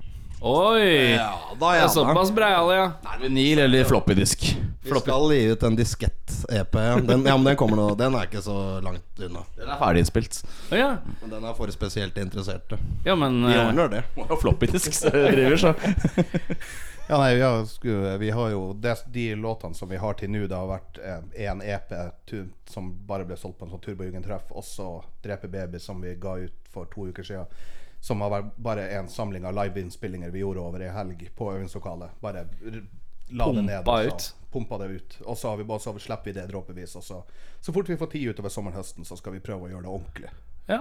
Oi! Ja da, Det er såpass breiale, ja. Vinyl eller floppydisk? Vi skal gi ut en diskett-EP. Den, ja, men den kommer nå. Den er ikke så langt unna. Den er ferdig innspilt. Å, ja. Men den er for spesielt interesserte. ja, men Vi eh, ordner det. Floppydisk driver, så. (laughs) Ja, nei, vi har, sku- vi har jo de, De låtene som vi har til nå, det har vært én EP tu, som bare ble solgt på en sånn Turbojugend-treff. Også Drepe baby, som vi ga ut for to uker siden. Som har vært bare en samling av liveinnspillinger vi gjorde over ei helg på øvingslokalet. Bare la la det ned. Pumpa og ut. Pumpa det ut. Og så, har vi bare, så slipper vi det dråpevis. Og så, så fort vi får tid utover sommeren-høsten, så skal vi prøve å gjøre det ordentlig. ja.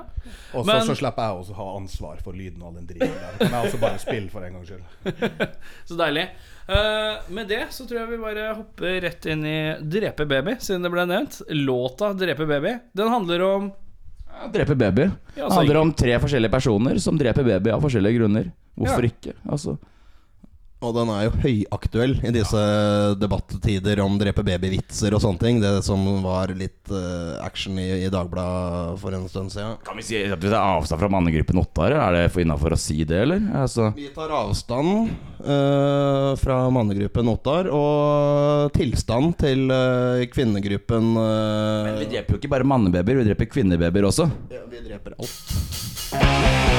Og så, så slipper jeg også å ha ansvar for lyden og all den driten der. Kan jeg også bare spille for en gangs skyld. (laughs) Så deilig. Uh, med det så tror jeg vi bare hopper rett inn i Drepe baby, siden det ble nevnt. Låta Drepe baby, den handler om Ja, dreper baby. Det handler om tre forskjellige personer som dreper baby av forskjellige grunner. Hvorfor Ja. ikke? Altså Og den er jo høyaktuell i disse debattider om drepe baby-vitser og sånne ting. Det som var litt uh, action i, i Dagbladet for en stund siden. Kan vi si at vi tar avstand fra mannegruppen Ottar? Er det for innafor å si det, eller? Altså Vi tar avstand uh, fra mannegruppen Ottar og tilstand til uh, kvinnegruppen Men Vi dreper jo ikke bare mannebabyer, vi dreper kvinnebabyer også. ja, Vi dreper alt.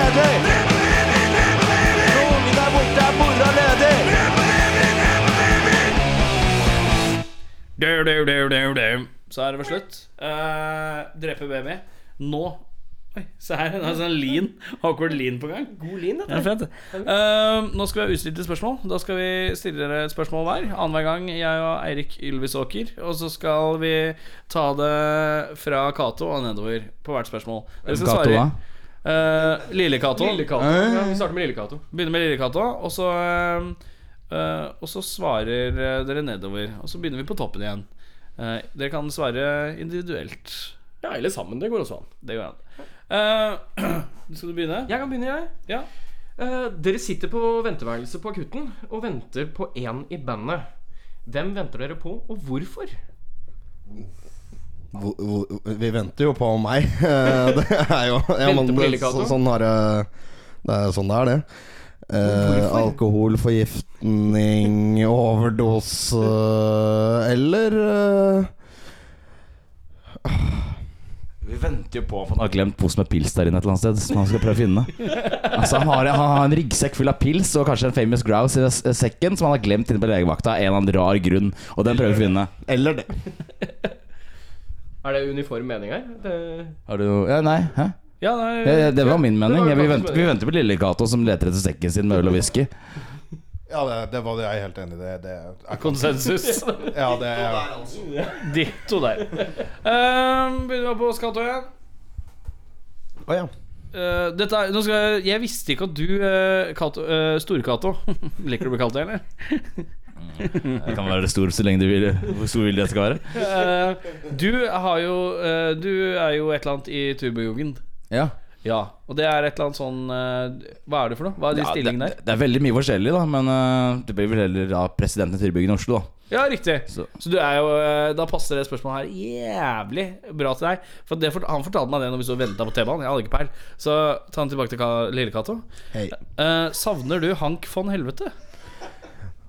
Er Noen der borte er mora du. Så er det ved slutt. Uh, drepe baby. Nå Oi, se her. Det er sånn lean. Awkward lean på gang. God lin, Ja, dette. fint. Eh, nå skal vi ha utstilte spørsmål. Da skal vi stille dere et spørsmål hver. Annenhver gang jeg og Eirik Ylvisåker. Og så skal vi ta det fra Cato og nedover på hvert spørsmål. Dere skal Cato, svare. Eh, Lille Cato. Ja, vi starter med Lille Cato. Begynner med Lille Cato, og så uh, eh, Og så svarer dere nedover. Og så begynner vi på toppen igjen. Uh, dere kan svare individuelt. Ja, eller sammen. Det går også an. Det går an. Eh, (clears throat) skal du begynne? Jeg kan begynne, jeg. Ja. Eh, dere sitter på venteværelset på akutten og venter på én i bandet. Hvem venter dere på, og hvorfor? Hvor- hvor- Vi venter jo på meg. (laughs) Det er jo ja, men så, Sånn har det Det er sånn det er, det. Eh, alkoholforgiftning, overdose eller eh, Vi venter jo på at han har glemt pose med pils der inne et eller annet sted. Som han skal prøve å finne (laughs) Altså Han har, han har en ryggsekk full av pils og kanskje en Famous Grouse i sekken som han har glemt inne på legevakta av en eller annen rar grunn. Og den prøver vi å finne. Eller det. (laughs) Er det uniform mening her? Det... Har du ja, Nei? Hæ? Ja, nei, Ja, det var min mening. var Ja, vi, venter, vi venter på lille Cato som leter etter sekken sin med øl og whisky. Ja, det, det var det jeg er helt enig i. Det, det, er konsensus. (laughs) ja, det er Ditto der. Um, begynner vi på Skato igjen. Å ja. Uh, dette er, nå skal jeg, jeg visste ikke at du, uh, Kato, uh, Store-Cato (laughs) Liker du å bli kalt det, eller? Jeg kan være stor så lenge du vil. Hvor stor vil det skal være? Eh, du har jo eh, Du er jo et eller annet i Turbojugend. Ja. Ja. Og det er et eller annet sånn eh, Hva er det for noe? Hva er din Ja, stilling der? det er veldig mye forskjellig, da. Men uh, det blir vel heller da presidenten i turbojugend i Oslo, da. Ja, riktig. Så, Så- du er jo Da passer det spørsmålet her jævlig bra til deg. For det, Han fortalte meg det når vi så venta på T-banen. Jeg hadde ikke peil. Så ta den tilbake til Lille Cato. Hei. Uh, savner du Hank von Helvete?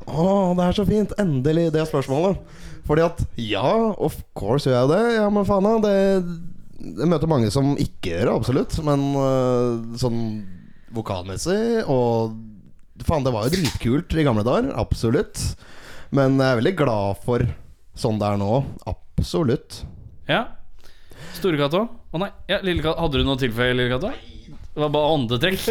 Å, det er så fint. Endelig det spørsmålet. Fordi at ja, of course gjør jeg det. Ja, men faen da. Det, det møter mange som ikke gjør det, absolutt. Men uh, sånn vokalmessig og Faen, det var jo dritkult i gamle dager. Absolutt. Men jeg er veldig glad for sånn det er nå. Absolutt. Ja. Store Cato? Å nei. Ja, Lille Cato. Hadde du noe å tilføye, Lille Cato? Det var bare åndetrekk.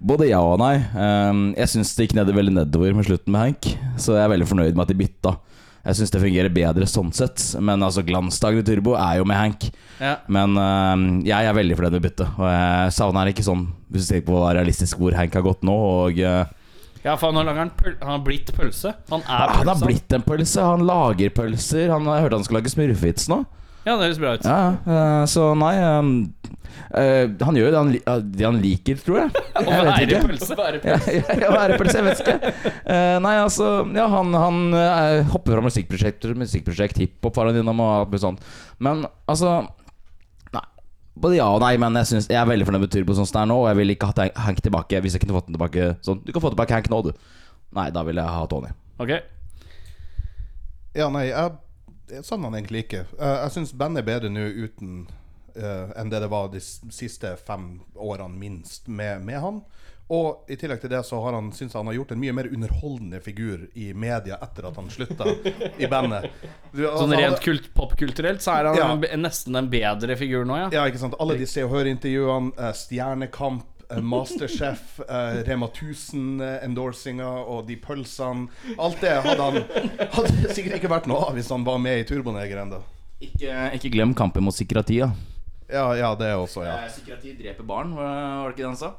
Både ja og nei. Um, jeg syns det gikk ned, veldig nedover med slutten med Hank, så jeg er veldig fornøyd med at de bytta. Jeg syns det fungerer bedre sånn sett, men altså glansdagen i Turbo er jo med Hank. Ja. Men um, jeg er veldig fornøyd med byttet, og jeg savner ikke sånn, hvis du tenker på realistisk hvor Hank har gått nå. Og uh, Ja, for han har, han Han har blitt pølse. Han er pølse. Han har blitt en pølse. Han lager pølser. Han Jeg hørte han skal lage smurfevits nå. Ja, det høres bra ut. Ja, uh, Så nei um, uh, Han gjør jo det han, li- det han liker, tror jeg. (laughs) Å Jeg vet være pølse. Ja, ja, ja, værepølse, jeg vet ikke. Eh, nei, altså Ja, han, han hopper fra musikkprosjekt til musikkprosjekt, hiphop var han innom og alt mulig sånt. Men altså Nei. Både ja og nei, men jeg, synes, jeg er veldig fornøyd med Turbo sånn som det er nå. Og jeg vil ikke ha Hank- Hank tilbake hvis jeg kunne fått den tilbake sånn. Du kan få tilbake Hank nå, du. Nei, da vil jeg ha Tony. Ok. Ja, nei, jeg, jeg savner han egentlig ikke. Eh, jeg syns bandet er bedre nå uten uh, enn det det var de siste fem årene, minst, med, med han. Og i tillegg til det så har han synes han har gjort en mye mer underholdende figur i media etter at han slutta i bandet. Du, altså, Sånn rent kult, popkulturelt så er han Ja. nesten en bedre figur nå, ja. Ja, ikke sant. Alle de Se og Hør-intervjuene, eh, Stjernekamp, Masterchef, eh, Rema 1000-endorsinga og de pølsene. Alt det hadde han Hadde sikkert ikke vært noe av hvis han var med i Turboneger ennå. Ikke, ikke glem kampen mot psykiatri. Ja, ja, det også, ja. Psykiatri dreper barn, var det ikke det han sa?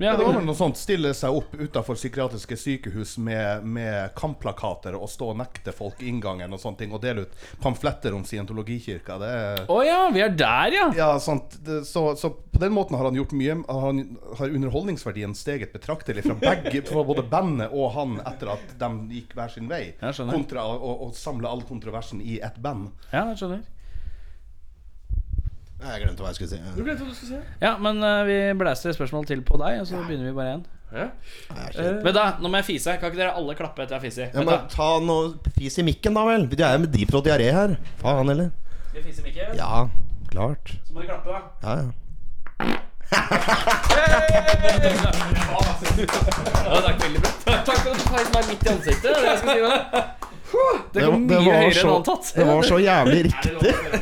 Ja, det var vel noe sånt. Stille seg opp utafor psykiatriske sykehus med, med kampplakater og stå og nekte folk inngangen og sånne ting, og dele ut pamfletter om scientologikirka. Å er Å ja, vi er der, ja. Ja. Det, så, så på den måten har han gjort mye. Han har underholdningsverdien steget betraktelig fra begge (laughs) Fra både bandet og han etter at de gikk hver sin vei. Kontra å, å samle all kontroversen i ett band. Ja, jeg skjønner. Jeg glemte hva jeg skulle si. Du glemte hva du skulle si Ja, men uh, vi blæster et spørsmål til på deg, og så begynner vi bare igjen. Vent, da. Nå må jeg fise. Kan ikke dere alle klappe etter jeg har fist? Ja, men ta noe fis i mikken, da vel. Det er jo med de throat diaré her. Faen heller. Vi i mikken? Ja, klart. Så må dere klappe, da. Ja, ja. (laughs) Ja, takk, veldig bra. Takk for at du tar meg midt i ansiktet. Det er det jeg skal si med det. Kom det mye høyere så- enn antatt. (laughs) Det var så jævlig riktig.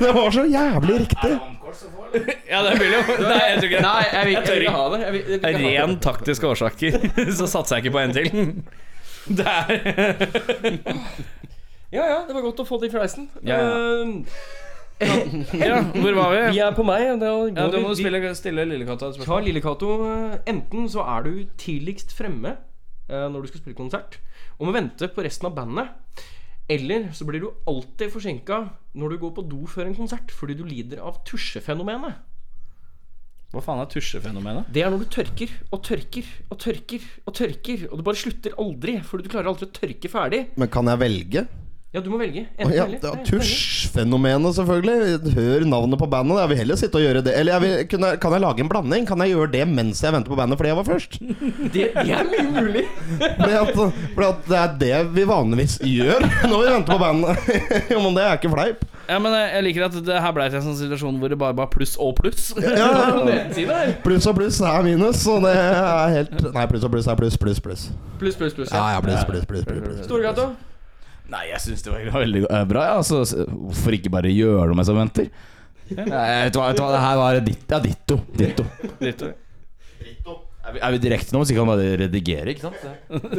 Det var så jævlig riktig. (laughs) Ja, det blir jo (laughs) Nei, jeg tror ikke Nei, jeg vil, Jeg tør ikke. ha det. Jeg vil, jeg vil Av ikke ren taktiske årsaker så satser jeg ikke på en til. Det er Ja, ja, det var godt å få det i fleisen. Ja, ja. Eh, Ja, hvor var vi? vi er på meg. Da Ja, går da må du vi- spille, stille Lillekatta et Ta spørsmål. Lille Cato. eh, Enten så er du tidligst fremme eh, når du skal spille konsert, og må vente på resten av bandet. Eller så blir du alltid forsinka når du går på do før en konsert fordi du lider av tusjefenomenet. Hva faen er tusjefenomenet? Det er når du tørker og tørker og tørker og tørker, og du bare slutter aldri fordi du klarer aldri å tørke ferdig. Men kan jeg velge? Ja, du må velge. Enten ja, eller. Tusjfenomenet, selvfølgelig. Hør navnet på bandet. Jeg vil heller sitte og gjøre det. Eller jeg vil, kunne, kan jeg lage en blanding? Kan jeg gjøre det mens jeg venter på bandet fordi jeg var først? (laughs) Det, det er mye mulig. (laughs) Fordi at, fordi at det er det vi vanligvis gjør (laughs) når vi venter på bandet. Jo, men det er ikke fleip. Ja, men jeg liker at det her ble til en sånn situasjon hvor det bare var pluss og pluss. Ja, pluss og pluss er minus, og det er helt Nei, pluss og pluss er pluss, pluss, pluss. Pluss, pluss, pluss. Ja, ja, pluss, pluss, pluss, pluss, pluss. Storgata. Nei, jeg syns det var veldig eh, bra. Ja. Altså, hvorfor ikke bare gjøre noe mens jeg venter? Nei, vet du hva, vet du hva, det her var ditt, ja, ditto. Ditto. ditto. Er vi, er vi direkte nå, så kan han bare redigere, ikke sant?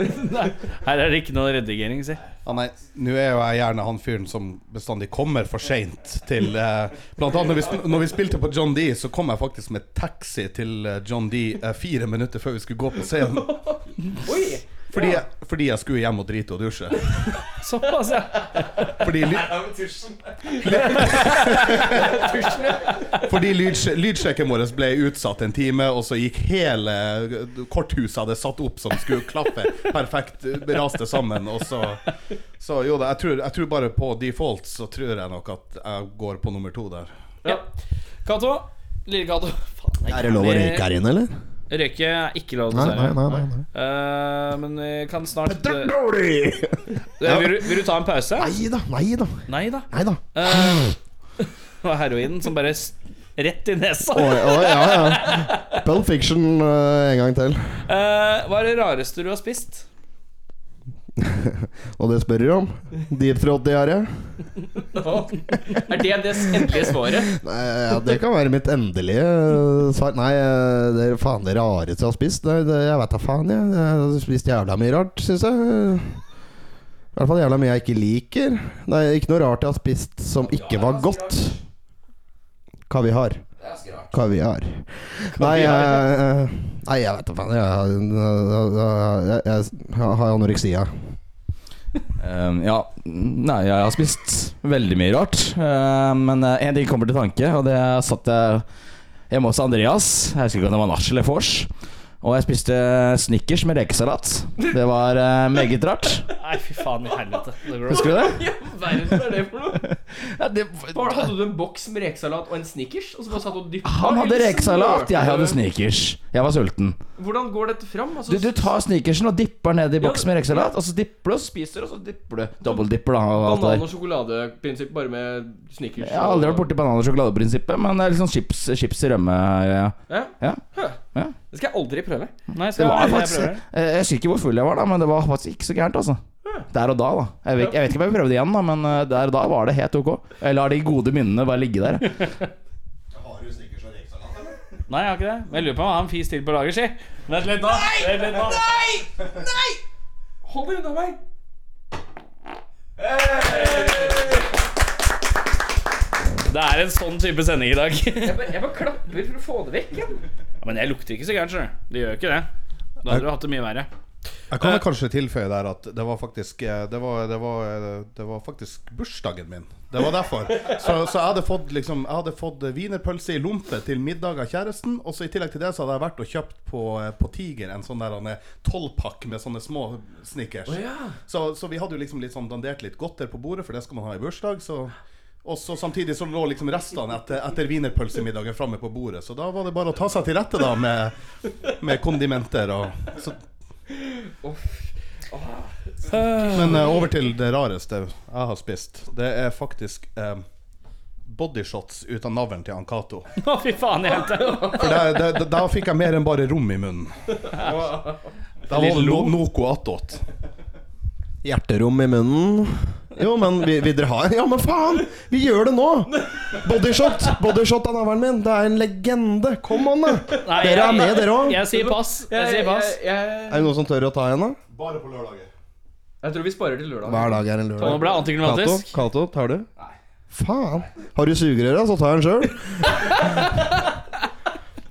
(laughs) Her er det ikke noe redigering, si. Ja, nei, nå er jo jeg gjerne han fyren som bestandig kommer for seint til eh, Blant annet når vi, når vi spilte på John D, så kom jeg faktisk med taxi til eh, John D eh, fire minutter før vi skulle gå på scenen. Fordi, jeg, fordi jeg skulle hjem og drite og dusje. (laughs) Såpass, ja. Fordi, ly (laughs) fordi lydsje- lydsjekken vår ble utsatt en time, og så gikk hele korthuset hadde satt opp som skulle klaffe perfekt, raste sammen. Og så, så jo da, jeg tror, jeg tror bare på default så tror jeg nok at jeg går på nummer to der. ja. Cato. Lille Cato. Faen, Er det lov å røyke her inne, eller? Røyke er ikke lov, Nei, nei, nei. nei, nei. Uh, men vi kan snart uh, (laughs) vil, du, vil du ta en pause? Nei da, nei da. Nei da. Nei da. Uh, (laughs) og heroinen som bare rett i nesa. Oi, oi, ja, ja. Bell Fiction eh, en gang til. Eh, hva er det rareste du har spist? Og det spør du om? Deepthroat-diaré? (laughs) Er det det endelige svaret? Nei, ja, det kan være mitt endelige eh, svar. Nei, eh, det er faen det rareste jeg har spist. Nei, det, jeg vet da faen, jeg. Jeg har spist jævla mye rart, syns jeg. I hvert fall jævla mye jeg ikke liker. Det er ikke noe rart jeg har spist som ikke var godt. Kaviar. Kaviar. Nei, jeg, nei, jeg vet da faen. Jeg, jeg, jeg, jeg har anoreksia. Um, ja, nei, jeg har spist veldig mye rart. Uh, men én en ting kommer til tanke, og det satt jeg hjemme hos Andreas. Jeg husker ikke om det var nach eller vors. Og jeg spiste Snickers med rekesalat. Det var uh, meget rart. Nei, fy faen i helvete. Husker du det? Ja, verden er det for noe? (laughs) Ja, det hadde du en boks med rekesalat og en Snickers? Og så bare satt og dyppa? han hadde rekesalat, jeg hadde? Snickers. Jeg var sulten. Hvordan går dette fram? Altså, Du, du tar Snickersen og dipper ned i boks med rekesalat, og så dipper du og spiser, og så dipper du. Dobbeldipper, da. Og alt Banan- og sjokoladeprinsipp bare med Snickers? Jeg har aldri vært borti banan- og sjokoladeprinsippet, men det er liksom chips, chips i rømme. Ja. Ja? Ja. Huh. Det skal jeg aldri prøve. Nei, Det skal var jeg, jeg faktisk prøver. eh, Jeg husker ikke hvor full jeg var da, men det var faktisk ikke så gærent, altså. Der og da, da. Jeg vet, jeg vet ikke om jeg vil prøve det igjen, da, men eh, der og da var det helt ok. Jeg lar de gode minnene bare ligge der. (laughs) Nei, jeg har ikke det. Men jeg lurer på om jeg har en fis til på lager, si. Vent litt da. Vent litt Nei! Hold deg unna meg! Det er en sånn type sending i dag. Jeg bare, jeg bare klapper for å få det vekk igjen. Ja, men jeg lukter ikke så gærent, skjønner. Det gjør ikke det. Da hadde du hatt det mye verre. Jeg kan vel kanskje tilføye der at det var faktisk eh, Det var, det var, eh, det var faktisk bursdagen min. Det var derfor. Så, så jeg hadde fått liksom Jeg hadde fått wienerpølse i lompe til middag av kjæresten. Og så i tillegg til det så hadde jeg vært og kjøpt på, eh, på Tiger en sånn der er tolvpakk med sånne små Snickers. så, så vi hadde jo liksom litt sånn dandert litt godter på bordet, for det skal man ha i bursdag. Så og så samtidig så lå liksom restene etter, etter wienerpølsemiddagen framme på bordet. Så da var det bare å ta seg til rette da med, med kondimenter og så, Men eh, over til det rareste jeg har spist. Det er faktisk eh, bodyshots ut av navlen til Ankato. (laughs) Å, fy faen helvete. For da fikk jeg mer enn bare rom i munnen. Da var det no, noe attåt. Hjerterom i munnen. Jo, men vi, vil dere ha en? Ja, men faen! Vi gjør det nå! Bodyshot Bodyshot av navlen min. Det er en legende. Kom an, da! Dere er med, dere òg. Jeg sier pass. Jeg sier pass. Jeg, jeg, Er det noen som tør å ta en, da? Bare på lørdager. jeg tror vi sparer til lørdag. Hver dag er en Nå lørdag. ble antiklimatisk. Cato, tar du? Nei. Faen. Har du sugerør, så tar jeg den sjøl. (laughs)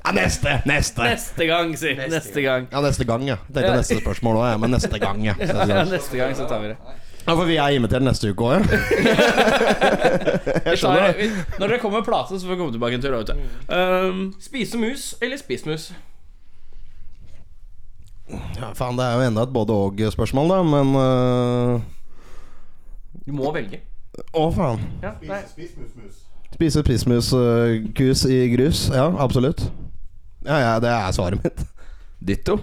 ja, neste! Neste! Neste gang, si. Neste gang. Ja, neste gang, ja. Jeg tenkte neste spørsmål òg, ja. Men neste gang, ja. Neste (laughs) Ja, gang. neste gang så tar vi det. Ja, For vi er invitert neste uke òg, ja. (laughs) Jeg skjønner det. når dere kommer med plate, så får vi komme tilbake en tur. Vet du. Um, Spise mus eller spis mus? Ja, faen, det er jo enda et både-og-spørsmål, da, men uh... Du må velge. Å, faen. Ja, spise Spis mus, mus. Spise prismus-kus i grus? Ja, absolutt. Ja, ja, det er svaret mitt. Ditto.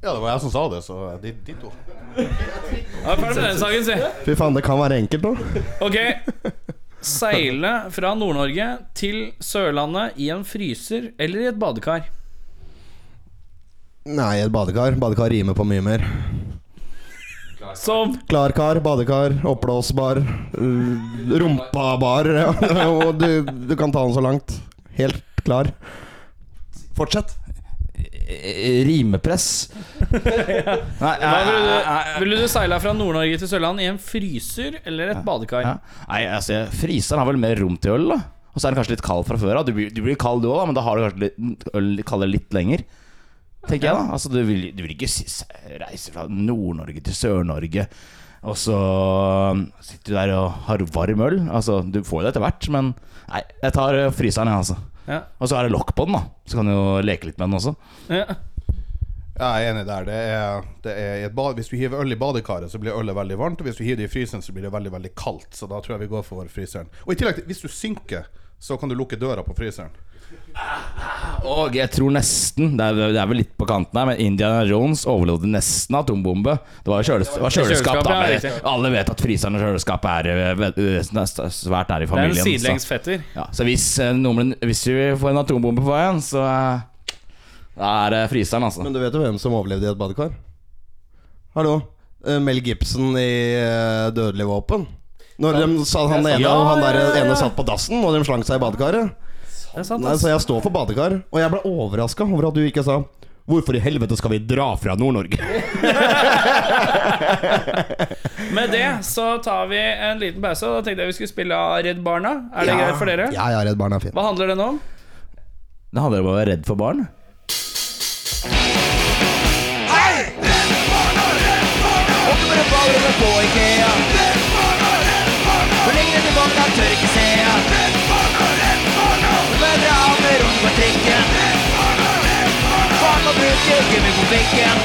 Ja, det var jeg som sa det, så de, de to. ja, ferdig med den saken, si. Fy faen, det kan være enkelt nå. Ok. (laughs) Seile fra Nord-Norge til Sørlandet i en fryser eller i et badekar. Nei, et badekar. Badekar rimer på mye mer. Som Klarkar, badekar, oppblåsbar, uh, rumpabar. (laughs) Ja. Og du, du kan ta den så langt. Helt klar. Fortsett. rimepress. (laughs) Nei, ville du, ville du seila fra Nord-Norge til Sørland i en fryser eller et badekar? Ja. Nei, altså, Fryseren har vel mer rom til øl, da. Og så er den kanskje litt kald fra før av. Du, blir- du blir kald du òg, men da har du kanskje litt, øl kaldere litt lenger. Tenker jeg da Altså Du vil, du vil ikke reise fra Nord-Norge til Sør-Norge, og så um, sitter du der og har varm øl. Altså Du får jo det etter hvert, men nei, jeg tar eh, fryseren, jeg, altså. Ja. Og så er det lokk på den, da. Så kan du jo leke litt med den også. Ja. Jeg er enig der. Det er, det er et bad, hvis du hiver øl i badekaret, så blir ølet veldig varmt. Og hvis du hiver det i fryseren, så blir det veldig veldig kaldt. Så da tror jeg vi går for fryseren. Og i tillegg, hvis du synker, så kan du lukke døra på fryseren. Og jeg tror nesten Det er, det er vel litt på kanten her, men Indiana Jones overlevde nesten atombombe. Det var, kjøles, det var kjøleskap, da. men alle vet at fryseren og kjøleskapet er eh, svært nær i familien. Det er en sidelengs ja, så hvis, eh, noen, hvis vi får en atombombe på veien, så da er det fryseren, altså. Men du vet jo hvem som overlevde i et badekar? Hallo? Mel Gibson i 'Dødelig våpen'. Når de han ene, Ja, han der ja, ja. ene satt på dassen, og de slang seg i badekaret. Det er sant, Nei, ass. så jeg står for badekar, og jeg ble overraska over at du ikke sa Hvorfor i helvete skal vi dra fra Nord-Norge? (laughs) Med det så tar vi en liten pause. Og da tenkte jeg vi skulle spille av Redd Barna. Er det greit for dere? Ja, ja, Redd Barna er fint. Hva handler den om? Det handler om å være redd for barn. Åpne ballene på Ikea. For lenger tilbake han tør ikke se. Trikken. Faen må bruke gummi på pikken.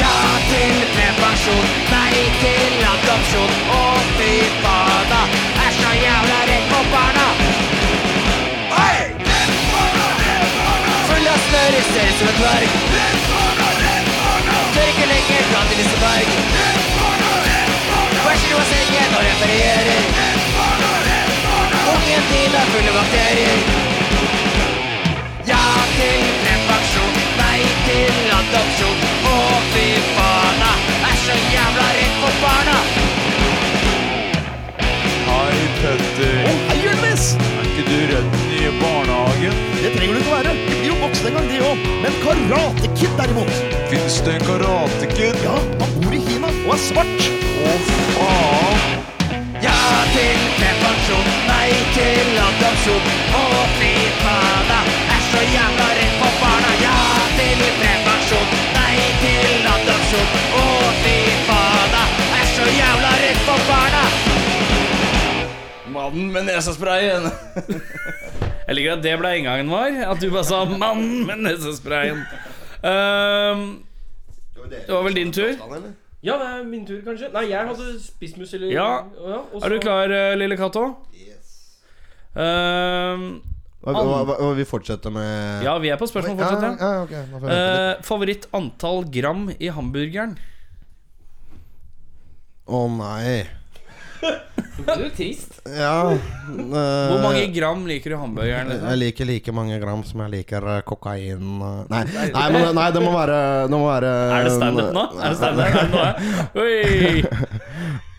Ja til prevensjon, nei til adopsjon. Å fy faen, da. er så jævla redd for barna. Full av snørr, ser ut som en dverg. Tør ikke lenger prate Liseberg. Bæsjer i bassenget når jeg ferierer. Ungen din er full av bakterier. Til prevensjon, nei til adopsjon. Å, fy faen, da er så jævla redd for barna. Hei, Petter. Hei, Jonis! Er ikke du redd i barnehagen? Det trenger du ikke være. Vi blir jo voksne en gang, de òg. Men Karate Kid, derimot. Fins det en karatekid? Ja, han bor i Kina og er svart. Å, faen. Ja til prevensjon, nei til adopsjon. Å, fy faen, så jævla redd for barna. Ja til prevensjon, nei til adopsjon. Å, fy jeg er så jævla redd for barna. Mannen med nesesprayen. (laughs) Jeg liker at det ble inngangen vår. At du bare sa 'mannen med nesesprayen'. Um, det var vel din tur. Ja, det er min tur, kanskje. Nei, jeg hadde spissmus eller Ja. Er du klar, eh, lille Cato? Ehm, Og, og, og, og vi fortsetter med ja, vi er på spørsmål fortsatt. Ja. ja, ok, da får jeg vente litt. Eh, favoritt antall gram i hamburgeren? Å nei. (laughs) Du er trist. Ja eh, Hvor mange gram liker du hamburgeren? liksom? Jeg liker like mange gram som jeg liker eh, kokain eh. Nei, (laughs) nei, men, nei det må være Det må være Er det standup nå? Er det standup? Er det noe? (laughs) Oi!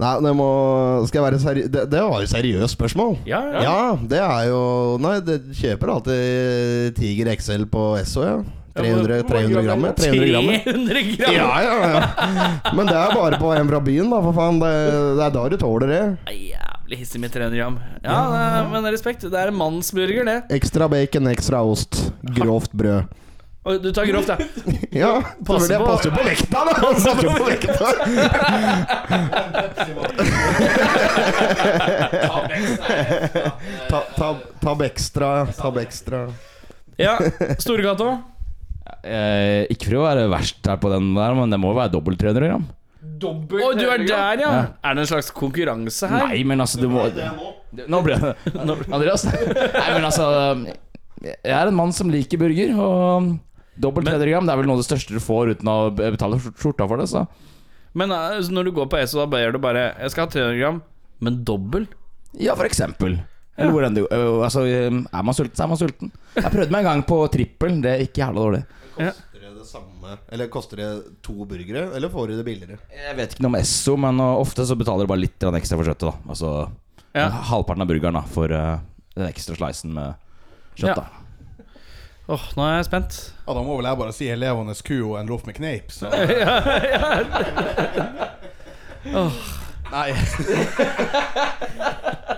Nei, det må Skal jeg være seriøs? Det, det var jo seriøst spørsmål. Ja, ja. Ja, det er jo Nei, det kjøper alltid Tiger XL på Esso, ja. 300, 300 gram. 300 gram. ja. 300 gram? Ja, ja, ja. Men det er bare på en fra byen, da, for faen. Det, det er da du tåler det. Jævlig hissig med 300 gram. Ja, men respekt. Det er en mannsburger, det. Ekstra bacon, ekstra ost. Grovt brød. Og du tar grovt, da. Ja, (laughs) Passer selvfølgelig. På- passer jo på vekta, da! Passer jo på vekta. Ta, ta, tab ekstra, tab ekstra. Ja, Store Cato. Eh, ikke for å være verst her på den der, men det må jo være dobbelt 300 gram. Dobbelt oh, du er der, ja. Ja. Er det en slags konkurranse her? Nei, men altså, du må Nå ble det Andreas? Nei, men altså Jeg er en mann som liker burger, og dobbelt 300 gram Det er vel noe av det største du får uten å betale skjorta for det, så Men altså, når du går på ESO, da ber du bare Jeg skal ha 300 gram, men dobbel? Ja, for eksempel. Eller hvor enn du Altså, er man sulten, så er man sulten. Jeg prøvde meg en gang på trippel. Det er ikke jævla dårlig. Koster det det samme Eller koster det to burgere, eller får du det billigere? Jeg vet ikke noe om Esso, men ofte så betaler du bare litt grann ekstra for kjøttet. da Altså Ja. halvparten av burgeren da for den ekstra slicen med kjøtt. Ja. da Åh, nå er jeg spent. Ja, Da må vel jeg bare si en levende ku og en loff med kneip. Så. (laughs) (laughs) Nei. (laughs)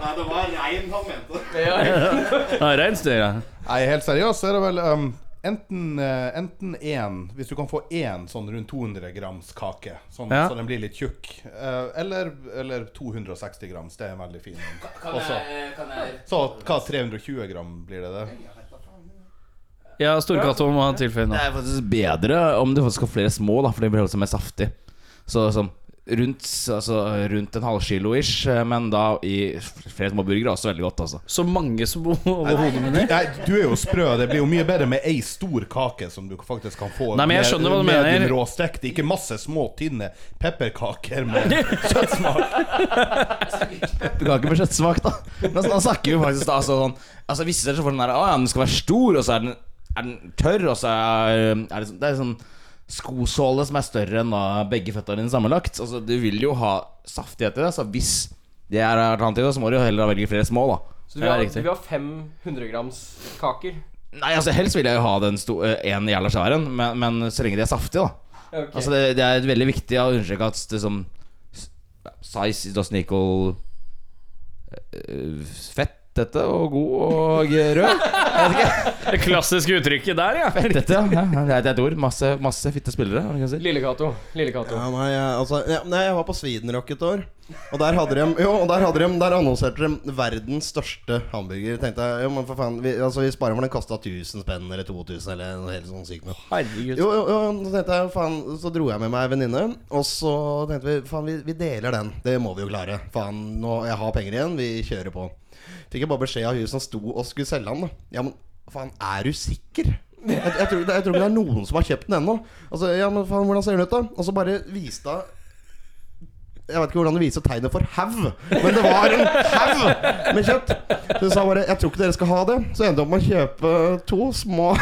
Nei, det var rein han mente. Ja, Reinsdyr, ja. Nei, helt seriøst så er det vel um, enten uh, Enten én Hvis du kan få én sånn rundt 200 grams kake, sånn, Ja. så den blir litt tjukk. Uh, eller, eller 260 grams. Det er en veldig fin. Også. Så hva 320 gram blir det det? Ja, Storkato må ha tilføye Det er faktisk bedre om du faktisk har flere små, da, for det blir også mer saftig. Så sånn rundt, altså, rundt en halvkilo ish, men da i flere små burgere er også veldig godt, altså. Så mange som (laughs) overhodet mitt. Nei, du er jo sprø. Det blir jo mye bedre med ei stor kake som du faktisk kan få Nei, men jeg med- skjønner hva du medium mener. råstekt. Ikke masse små, tynne pepperkaker med (laughs) kjøttsmak. Pepperkaker med kjøttsmak, da. Men da snakker vi faktisk da altså, sånn Altså Visse steder så får den der Å ja, den skal være stor, og så er den, er den tørr, og så er, er det sånn Det er sånn skosåle som er større enn da begge føttene dine sammenlagt. Altså Du vil jo ha saftighet i det, så hvis det er alternativet, så må du jo heller velge flere små, da. Så du vil, ha, du vil ha fem 100 grams kaker? Nei, altså helst vil jeg jo ha den sto, eh, en jævla svær en, men, men så lenge de er saftige, da. Okay. Altså det, det er veldig viktig å understreke at det som Size doesn't equal eh, fettete og god og rød. Jeg vet ikke. Det klassiske uttrykket der, ja. Fettete, ja. Det er et ord. Masse, masse fitte spillere. si. Lille Cato. Lille Cato. Ja, nei, altså, ja, nei, jeg var på Sweden-rock et år. Og der hadde de Jo, og der hadde de Der annonserte de verdens største hamburger. Tenkte jeg, jo, men for faen Vi, altså, vi sparer for den kosta 1000 spenn eller 2000 eller noe helt sånn sykt noe. Herregud. Jo, jo, jo, så tenkte jeg, faen Så dro jeg med meg ei venninne, og så tenkte vi faen, vi, vi deler den. Det må vi jo klare. Faen, nå jeg har penger igjen, vi kjører på. Fikk jeg bare beskjed av hun som sto og skulle selge den. da Ja, men faen, er du sikker? Jeg, jeg, tror, jeg tror ikke det er noen som har kjøpt den ennå. Altså, ja, men faen, hvordan ser den ut, da? Og så bare viste hun jeg vet ikke hvordan du viser tegnet for haug, men det var en haug med kjøtt. Så hun sa bare 'Jeg tror ikke dere skal ha det'. Så endte jeg opp med å kjøpe to små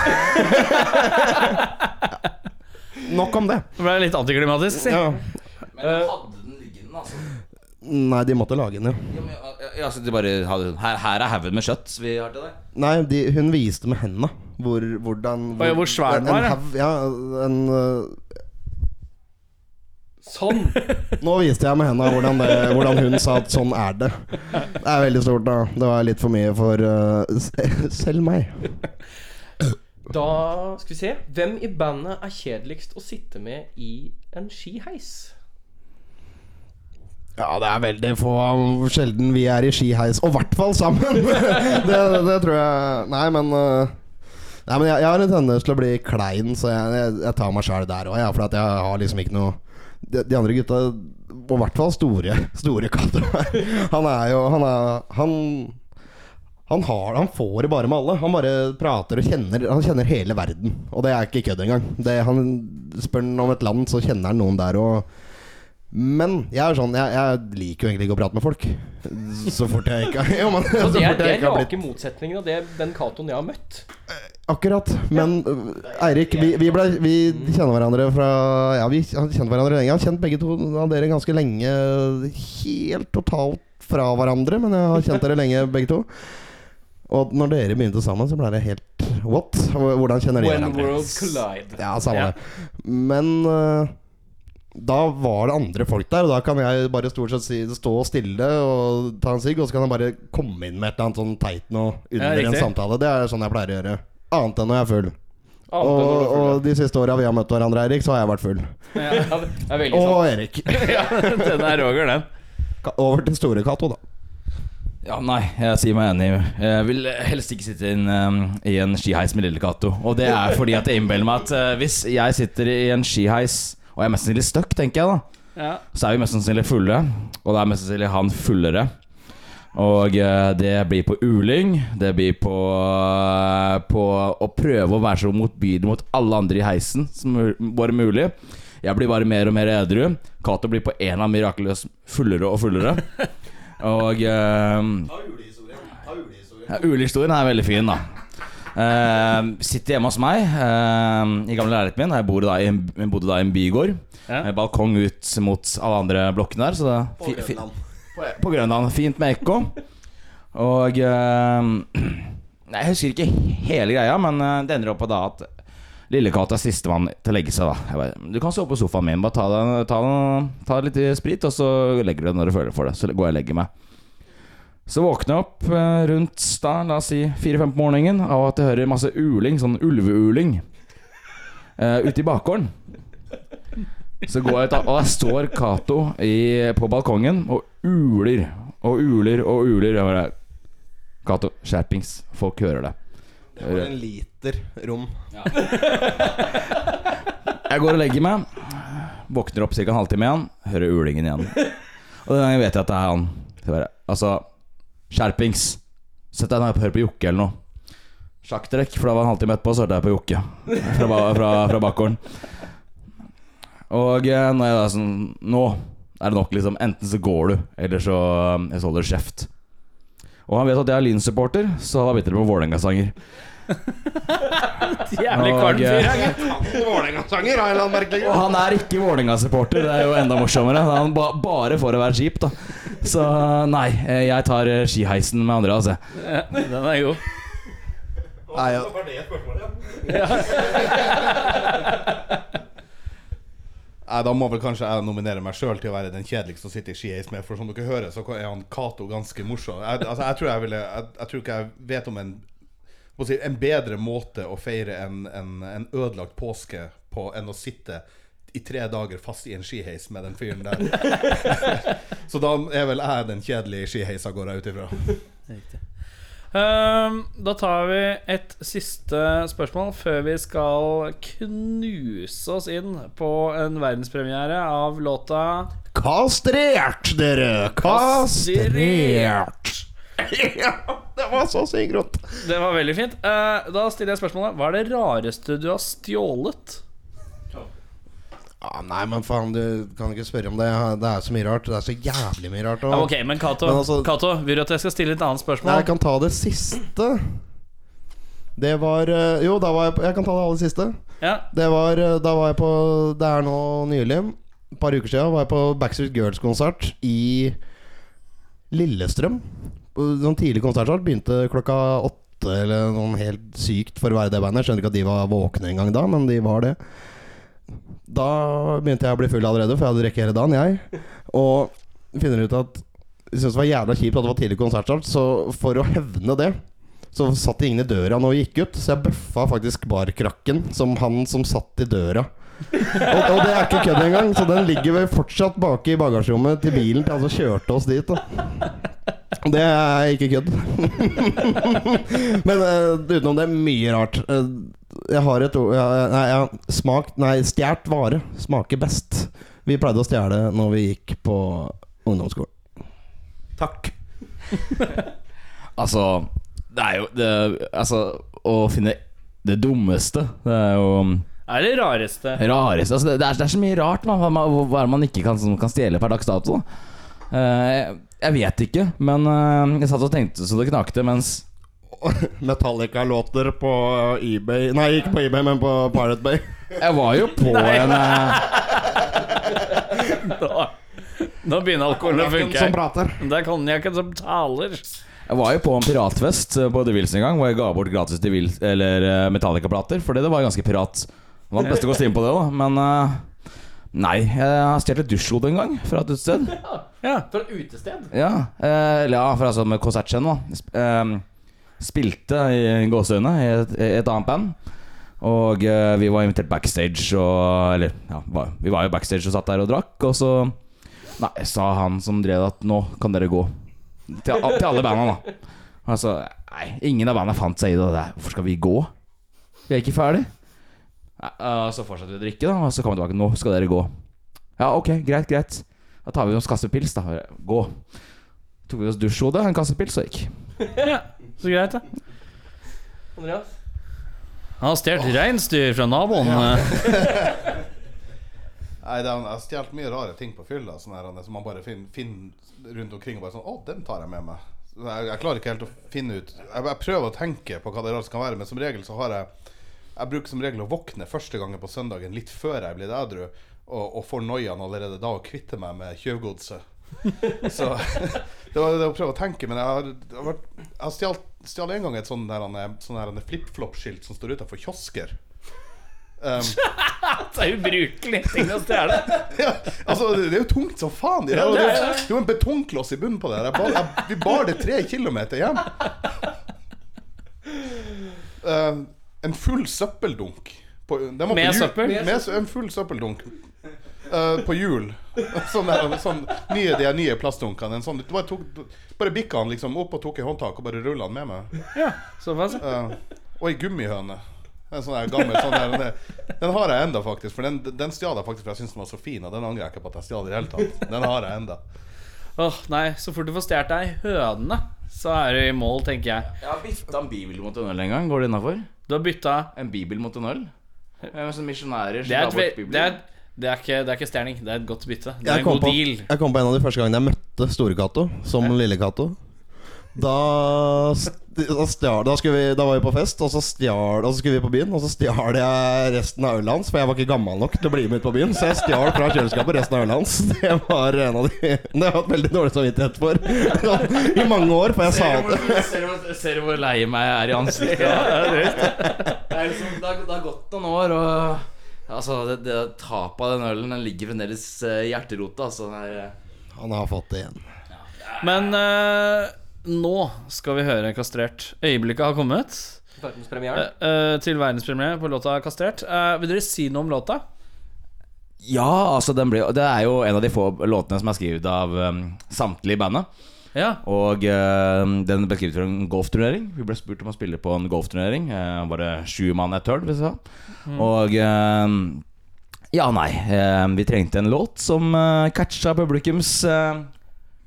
Nok om det. Det ble litt antiklimatisk, si. Ja. Men hadde den liggende, altså? Nei, de måtte lage den, ja. Ja, men, ja, ja, altså, de bare hadde, her, her er haugen med kjøtt vi har til deg. Nei, de, hun viste med hendene hvor, hvordan hvor, ja, hvor svær den var, Hev, ja. En, øh, Sånn! (laughs) nå viste jeg med hendene hvordan, det- hvordan hun sa at sånn er det. Det er veldig stort, da. Det var litt for mye for uh, (laughs) selv meg. Da skal vi se. Hvem i bandet er kjedeligst å sitte med i en skiheis? Ja, det er veldig få sjelden vi er i skiheis, og i hvert fall sammen. (laughs) det, det tror jeg Nei, men øh, Nei, men jeg, jeg har en tendens til å bli klein, så jeg, jeg, jeg tar meg sjæl der òg, ja, for jeg har liksom ikke noe de, de andre gutta, og i hvert fall store Store katter (laughs) Han er jo Han er Han han, har, han får det bare med alle. Han bare prater og kjenner Han kjenner hele verden. Og det er ikke kødd engang. Det, han Spør han om et land, så kjenner han noen der. Og men jeg er sånn Jeg, jeg liker jo egentlig ikke å prate med folk. Så fort jeg ikke (laughs) jo, men, så det er, det er har rake motsetninger av det, den Catoen jeg har møtt. Akkurat. Men ja. Eirik, vi, vi, ble, vi kjenner hverandre fra Ja, vi har kjent hverandre lenge. Jeg har kjent begge to av dere ganske lenge. Helt totalt fra hverandre, men jeg har kjent dere lenge, begge to. Og når dere begynte sammen, så ble det helt what? Hvordan kjenner de When hverandre? worlds collide. Ja, samme Ja. Men øh, da var det andre folk der, og da kan jeg bare stort sett si, stå stille og ta en sigg, og så kan jeg bare komme inn med et eller annet sånn teit noe under Ja, en samtale. Det er sånn jeg pleier å gjøre. Annet enn når jeg er full. Og, er full, og de siste åra vi har møtt hverandre, Erik, så har jeg vært full. ja. Det er veldig sant. Og Erik. (laughs) Ja, den er Roger, den. Over til store Cato, da. Ja, nei, jeg sier meg enig. Jeg vil helst ikke sitte i en, um, i en skiheis med Lille Cato. Og det er fordi at jeg innbiller meg at uh, hvis jeg sitter i en skiheis, og jeg er mest sannsynlig stuck, tenker jeg da, Ja. så er vi mest sannsynlig fulle. Og da er mest sannsynlig han fullere. Og uh, det blir på uling. Det blir på, uh, på å prøve å være så motbydelig mot alle andre i heisen som bare mulig. Jeg blir bare mer og mer edru. Cato blir på en av mirakuløs fullere og fullere. (laughs) Og uh, ja, Ulehistorien er veldig fin, da. Eh, sitter hjemme hos meg uh, i gamle leiligheten min. Jeg bodde da i en, jeg bodde da i en bygård. Ja. Med balkong ut mot alle andre blokkene der. Så det, fi, fi, på, på Grønland. Fint med ekko. Og uh, Jeg husker ikke hele greia, men eh, det ender opp på da at Lille-Cato er sistemann til å legge seg. da jeg bare, Du kan sove på sofaen min, bare ta, den, ta, ta litt sprit, og så legger du deg når du føler for det. Så går jeg og legger meg. Så våkner jeg opp eh, rundt der, la oss si fire-fem på morgenen av at jeg hører masse uling, sånn ulveuling, uh, ute i bakgården. Så går jeg ut, og der står Cato på balkongen og uler og uler og uler. Jeg bare Cato, skjerpings. Folk hører det. Det var en liter rom. Jeg går og legger meg. Våkner opp ca. en halvtime igjen. Hører ulingen igjen. Og den gangen vet jeg at det er han. Så bare, altså, skjerpings. Sett deg ned og hør på Jokke eller noe. Sjakktrekk, for da var en halvtime etterpå, så hørte jeg på Jokke. Fra, fra, fra bakgården. Og eh, når jeg da sånn Nå er det nok, liksom. Enten så går du, eller så, eh, så holder du kjeft. Og han vet at jeg er Lyn-supporter, så da bytter det på Vålerenga-sanger. Jævlig Og, kvalm fyr. eh. Vålerenga-sanger av en eller annen merkelig Og han er ikke Vålerenga-supporter, det er jo enda morsommere. Han ba bare for å være kjip, da. Så nei, eh, jeg tar eh, skiheisen med andre, altså. Ja, Den er god. Nei, ja. Nei, Da må vel kanskje jeg nominere meg sjøl til å være den kjedeligste å sitte i skiheis med. For som dere hører, så er han Cato ganske morsom. Jeg, altså, jeg, tror jeg, ville, jeg, jeg tror ikke jeg vet om en En bedre måte å feire en, en, en ødelagt påske på enn å sitte i tre dager fast i en skiheis med den fyren der. (laughs) så da er vel jeg den kjedelige skiheisa, går jeg ut ifra. Um, da tar vi et siste spørsmål før vi skal knuse oss inn på en verdenspremiere av låta Kastrert, dere! Kastrert! (laughs) ja, det var så synkront. Det var veldig fint. Eh, da stiller jeg spørsmålet Hva er det rareste du har stjålet? Ah, nei, men faen, du kan ikke spørre om det. Det er så mye rart. Det er så jævlig mye rart. Ja, ok, men Cato, altså- vil du at jeg skal stille et annet Nei, spørsmål? jeg kan ta det siste. Det var eh, Jo, da var jeg på Jeg kan ta det aller siste. Ja, Det var eh, Da var jeg på Det er nå nylig, et par uker siden, var jeg på Backstreet Girls-konsert i Lillestrøm. Sånn tidlig konsertstart. Begynte klokka åtte eller noe helt sykt for å være det bandet. Jeg skjønner ikke at de var våkne engang da, men de var det. Da begynte jeg å bli full allerede, for jeg hadde drukket hele dagen, jeg. Og finner ut at jeg syntes det var jævla kjipt at det var tidlig konsertstart, så for å hevne det så satt ingen i døra når vi gikk ut, så jeg bøffa faktisk barkrakken som han som satt i døra. Og, og det er ikke kødd engang, så den ligger vel fortsatt bak i bagasjerommet til bilen til han som kjørte oss dit. Da. Det er ikke kødd. Men uh, utenom det, mye rart. Uh, jeg har et ord ja, Nei, jeg smakt Nei, stjålet vare smaker best. Vi pleide å stjele når vi gikk på ungdomsskolen. Takk. (laughs) Altså, det er jo det, Altså, å finne det dummeste Det er jo er det rareste? rareste altså, det, det, er, det er så mye rart, man. Hva, er det man ikke kan, som kan stjele per dags dato? Uh, jeg, jeg vet ikke, men uh, jeg satt og tenkte så det knakte mens (laughs) Metallica-låter på eBay Nei, ikke på eBay, men på Pirate Bay. (laughs) Jeg var jo på en eh, (laughs) Nå, nå begynner alkoholen å funke. Som her. prater. Det er konjakken som taler. Jeg var jo på en piratfest på The Wills en gang, hvor jeg ga bort gratis Metallica-plater, fordi det var ganske pirat. Det var den beste kostymen på det, da, men uh, Nei, jeg har stjålet et dusjhode en gang fra et utested. (laughs) Ja. Fra et utested? Ja, eller ja, for altså med konsertscenen, da. Eh, spilte i gåseøyne i et, et annet band. Og vi var invitert backstage og Eller, ja, var, vi var jo backstage og satt der og drakk, og så Nei, sa han som drev at nå kan dere gå. Til, til alle banda, da. Altså, nei, ingen av banda fant seg i det. det. der. Hvorfor skal vi gå? Vi er ikke ferdig. Nei, eh, så fortsatte vi å drikke, da, og så kom vi tilbake. Nå skal dere gå. Ja, ok, greit, greit. Da tar vi oss kassepils, da. Gå. Tok vi oss dusjhode, en kassepils og gikk. (laughs) ja, så greit, da. Andreas? Han har stjålet reinsdyr fra naboen. (laughs) (laughs) Nei, det er, Jeg har stjålet mye rare ting på fylla sånn som man bare finner, finner rundt omkring. Og bare sånn Å, den tar jeg med meg. Jeg, jeg klarer ikke helt å finne ut jeg, jeg prøver å tenke på hva det rart kan være, men som regel så har jeg Jeg bruker som regel å våkne første gangen på søndagen litt før jeg blir edru, og, og får noiaen allerede da og kvitte meg med tjuvgodset. (laughs) Så det var det å prøve å tenke. Men jeg har, det har, har stjålet en gang et sånn sånn flip-flop-skilt som står utafor kiosker. Um, (laughs) er ubrukelig ting å stjele. (laughs) ja, altså, det er jo tungt som faen. Det, Ja, det, er, det er jo en betongkloss i bunnen på det. Jeg bar, jeg, vi bar det tre kilometer hjem. Eh, en full søppeldunk. På, Med søppel? Med, en full søppeldunk. uh, på hjul. (laughs) Sånn der, sånn, nye, de nye plastdunkene. En sånn, bare, tok, bare bikka den liksom opp og tok i håndtak og bare rulla den med meg. Ja, såpass. uh, og ei gummihøne. En sånn gammel sånn der, den, den har jeg enda faktisk. For den, den stjal jeg faktisk for jeg syntes den var så fin. Og den angrer jeg ikke på at jeg stjal i det hele tatt. Den har jeg enda. Åh, nei, så fort du får stjålet ei høne, så er du i mål, tenker jeg. Jeg har bytta en bibel mot en øl en gang. Går det innafor? Du har bytta En bibel mot en øl? Misjonærer Det er, som tar bort Bibelen. det er, det er, ikke, det er ikke stjerning, det er et godt bytte. Det er en god på, deal. jeg kom på en av de første gangene jeg møtte Store-Cato som Lille-Cato. Da, da, stjal, da, vi, da var vi på fest, og så, stjal, og så skulle vi på byen. Og så stjal jeg resten av ølet hans, for jeg var ikke gammel nok til å bli med ut på byen. Så jeg stjal fra kjøleskapet resten av ølet hans. (laughs) Det var en av de Det har jeg hatt veldig dårlig samvittighet for (laughs) i mange år, for jeg sa det. Ser du Ser du hvor lei meg jeg er i ansiktet? (laughs) det, er liksom, det, har, det har gått noen år, og altså, det, det tapet av den ølen Den ligger fremdeles eh, i hjerterota. Altså, er, Han har fått det igjen. Men eh, nå skal vi høre Kastrert. Øyeblikket har kommet Verdenspremieren. eh, eh, til verdenspremiere på låta Kastrert. Eh, vil dere si noe om låta? ja, altså den ble, det er jo en av de få låtene som er skrevet av um, samtlige i bandet. Ja. Og uh, den ble skrevet for en golfturnering. Vi ble spurt om å spille på en golfturnering. Uh, bare sju mann et hull, hvis jeg sa. Og uh, Ja, nei. eh, vi trengte en låt som uh, catcha publikums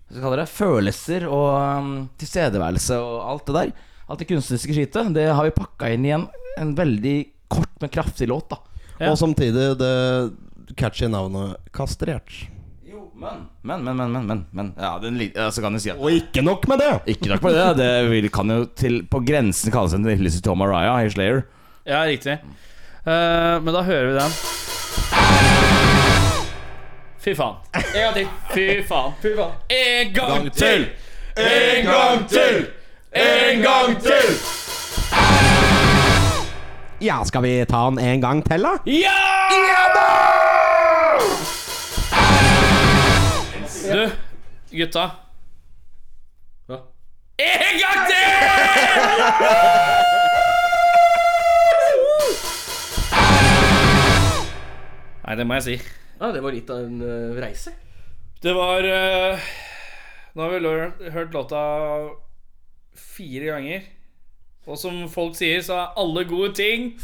det? Følelser og um, tilstedeværelse og alt det der. Alt det kunstneriske skitet. Det har vi pakka inn i en, en veldig kort, men kraftig låt, da. Ja. Og samtidig det catchy navnet Kastrert. Jo, men Men, men, men, men, men, men. Ja, den, li- så kan du si at Og ikke nok med det! Ikke nok med det. Det vil, kan jo til på grensen kalles en hyllest til Tom Araya i Slayer. Ja, riktig. Uh, men da hører vi den. Fy faen. En gang til. Fy faen. Fy faen. En gang til! En gang til! En gang til! Ja, skal vi ta den en gang til, da? Ja! Du, gutta. Hva? En gang til! Nei, det må jeg si. Ja, det var litt av en eh, reise. Det var eh, Nå har vi lør- hørt låta fire ganger. Og som folk sier, så er alle gode ting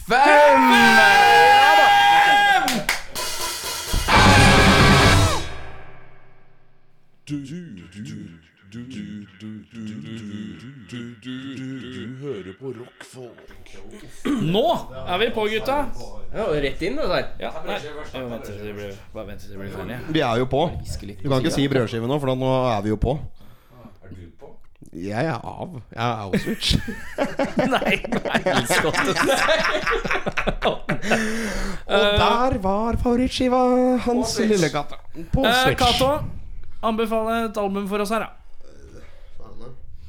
Du, du, du, du, du, du, du, du, du, du, du hører på rockfolk. Nå er vi på, gutta! Ja, rett inn, det der. Ja, nei. Jeg til det blir, bare vent til det blir ferdig. Vi er jo på. Du kan ikke si brødskive nå, for nå er vi jo på. Jeg er av. Jeg er Auschwitz. Nei, nei, skottet. Og der var favorittskiva hans lille katt. På Eh, Switch. Cato, anbefale et album for oss her, da.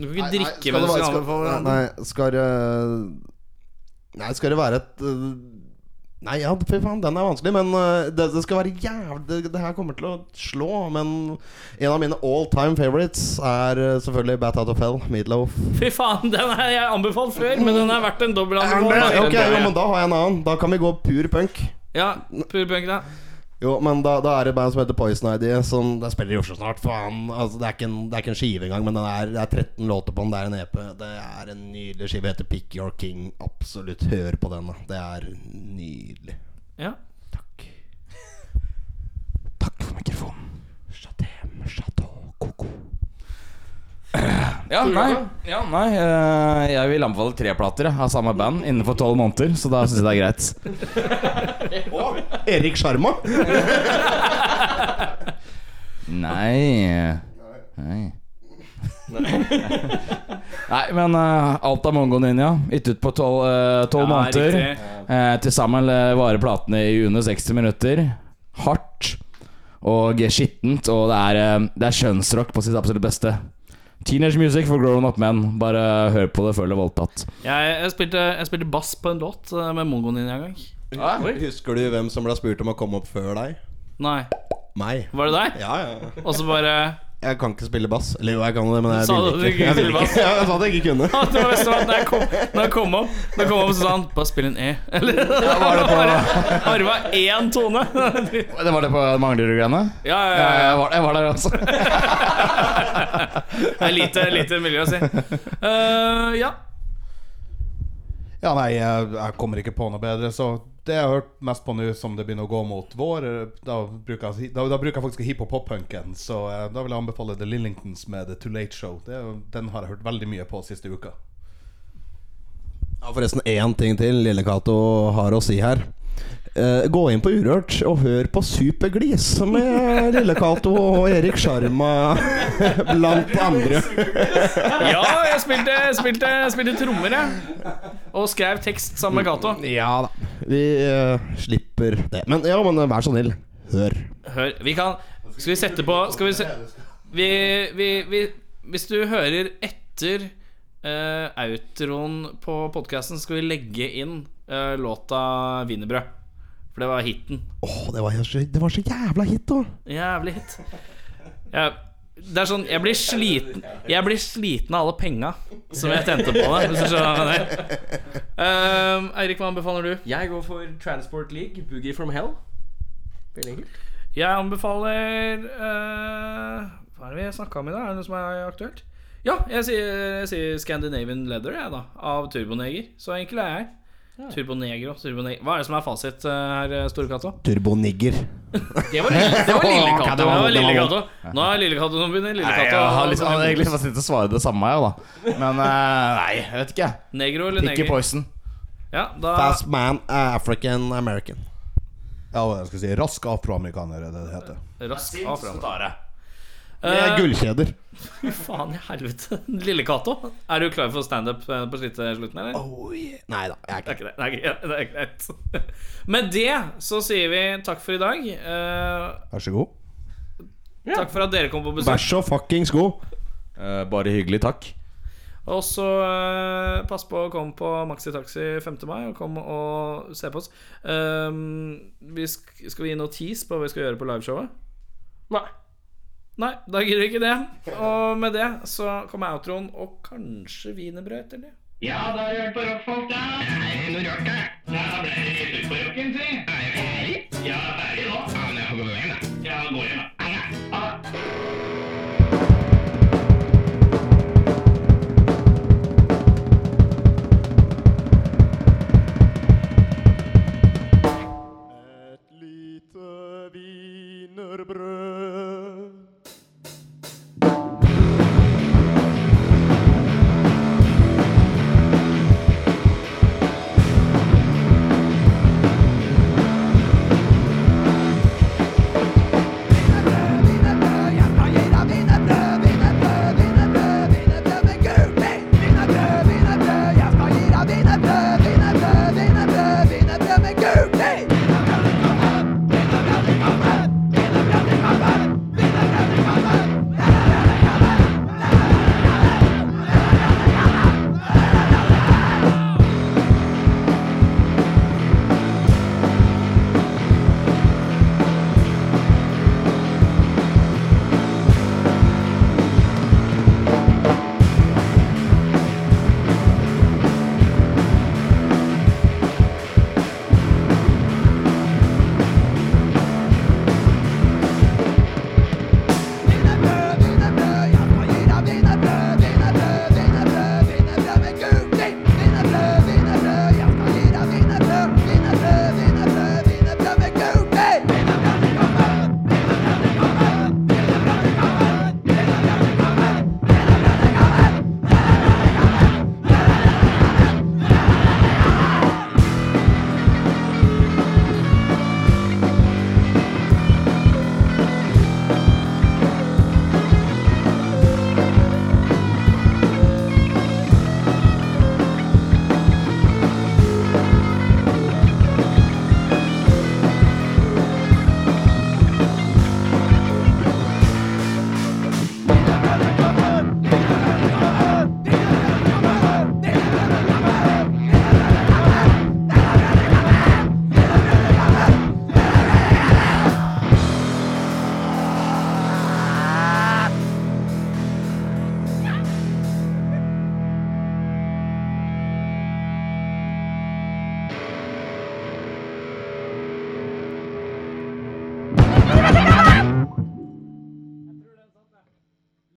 Du kan ikke drikke skal mens du skal- anbefaler Nei, skal det Nei, skal det være et øh, Nei, ja, fy faen, den er vanskelig, men øh, det, det skal være jævlig det, det her kommer til å slå, men en av mine all time favorites er selvfølgelig Bat Out of Hell, Meatloaf. Fy faen, den har jeg anbefalt før, men den er verdt en dobbel anbefaling. Ok, ja, men da har jeg en annen. Da kan vi gå pur punk. Ja, pur punk, da. Jo, men da, da er det et band som heter Poison ID, som det spiller i Oslo snart. Faen. Altså, det, er ikke en, det er ikke en skive engang, men er, det er 13 låter på den. Det er en EP. Det er en nydelig skive. Heter Pick Your King. Absolutt hør på den. Det er nydelig. Ja. Takk. Takk for mikrofonen. Chatem, chateau, coco. Ja, nei, ja, nei eh, Jeg vil anbefale tre plater jeg, av samme band innenfor tolv måneder, så da syns jeg det er greit. (laughs) Og Erik Sjarma. (laughs) Nei Nei. Nei, (laughs) men uh, alt av Mongo Ninja gitt ut på tolv eh, tolv Ja, måneder. riktig. Uh, Til sammen eh, varer platene i under 60 minutter. Hardt og skittent, og det er, eh, det er kjønnsrock på sitt absolutt beste. Teenage music for grown up men. Bare hør på det før det er voldtatt. Jeg, jeg, spilte, jeg spilte bass på en låt eh, med mongoen din en gang. Husker du hvem som ble spurt om å komme opp før deg? Nei. Meg. Var det deg? Ja, ja. Og så bare Jeg kan ikke spille bass. Eller jo, jeg kan det, men jeg ville ikke. Jeg ville ikke. Ja, (laughs) jeg sa at jeg ikke kunne. (laughs) Ja, det var best at når jeg kom, når jeg kom opp Når jeg kom opp så sa han Bare spill en E. (laughs) Eller var det på- bare, bare én tone. Det var det på Manglerud-greiene? Ja, ja, Ja, ja. jeg var, jeg var der, altså. Det er lite, lite miljø å si. Uh, ja. Ja, nei, jeg, jeg kommer ikke på noe bedre. Så det jeg har hørt mest på nå som det begynner å gå mot vår, da bruker da, da bruker jeg faktisk hiphop pop-punken. Så eh, da vil jeg anbefale The Lillingtons med The Too Late Show. Det, den har jeg hørt veldig mye på siste uka. Ja, forresten én ting til Lille Cato har å si her. Eh, gå inn på Urørt og hør på Superglis med Lille Cato og Erik Sjarma blant andre. ja, jeg spilte, spilte, spilte trommer, jeg. Og skrev tekst sammen med Cato. Ja da. Vi uh, slipper det. Men ja, men eh, vær så snill, hør. Hør, vi kan Skal vi sette på Skal vi se vi, vi, vi, Hvis du hører etter uh, outroen på podkasten, skal vi legge inn eh, låta 'Wienerbrød'. For det var hiten. Åh, det var, så, det var så jævla hit, da. Jævlig hit. Jeg, det er sånn Jeg blir sliten Jeg blir sliten av alle penga som jeg tjente på det. Hvis du skjønner hva jeg mener. Ehm, Eirik, hva anbefaler du? Jeg går for Transport League, Boogie from Hell. Veldig enkelt. Jeg anbefaler uh, Hva er det vi snakka om i dag? Er det noe som er aktuelt? Ja, jeg sier, jeg sier Scandinavian Leather, jeg, da. Av Turboneger. Så enkel er jeg. Turboneger og Turboneger. Hva er det som er fasit eh, her, Store Cato? Turbonigger. Det var lille, det var lille Det var Lille Nå er Lille Cato som begynner. Lille Nei, jeg har liksom, jeg egentlig bare tenkt å svare det samme, jeg, da. Men eh, nei, jeg vet ikke. Negro eller Picky neger? poison. Ja, da Fast man, African American. Ja, hva jeg skal si Rask afroamerikaner er det det heter. Rask avfram. Det er gullkjeder. (laughs) Fy faen i helvete. Lille Cato, er du klar for standup eh, på slutten, eller? Oh, yeah. Nei da, jeg er Det er, ikke det. Det, er, ikke- det er greit. (laughs) Med det så sier vi takk for i dag. Uh, Vær så god. Takk for at dere kom på besøk. Vær så fuckings god. Uh, bare hyggelig, takk. Og så uh, pass på å komme på Maxi Taxi 5. mai og kom og se på oss. Um, vi sk skal vi gi noe tease på hva vi skal gjøre på liveshowet? Nei. Nei, da gidder vi ikke det. Og med det så kommer outroen og kanskje wienerbrød etter det. Ja, da har du hørt på rockfolk, da. Er det noe rart, da? Ja, ble det slutt på rocken, si. Er ferdig? Ja, ferdig nå. Ja, men jeg får gå hjem, da. Ja, gå hjem, da.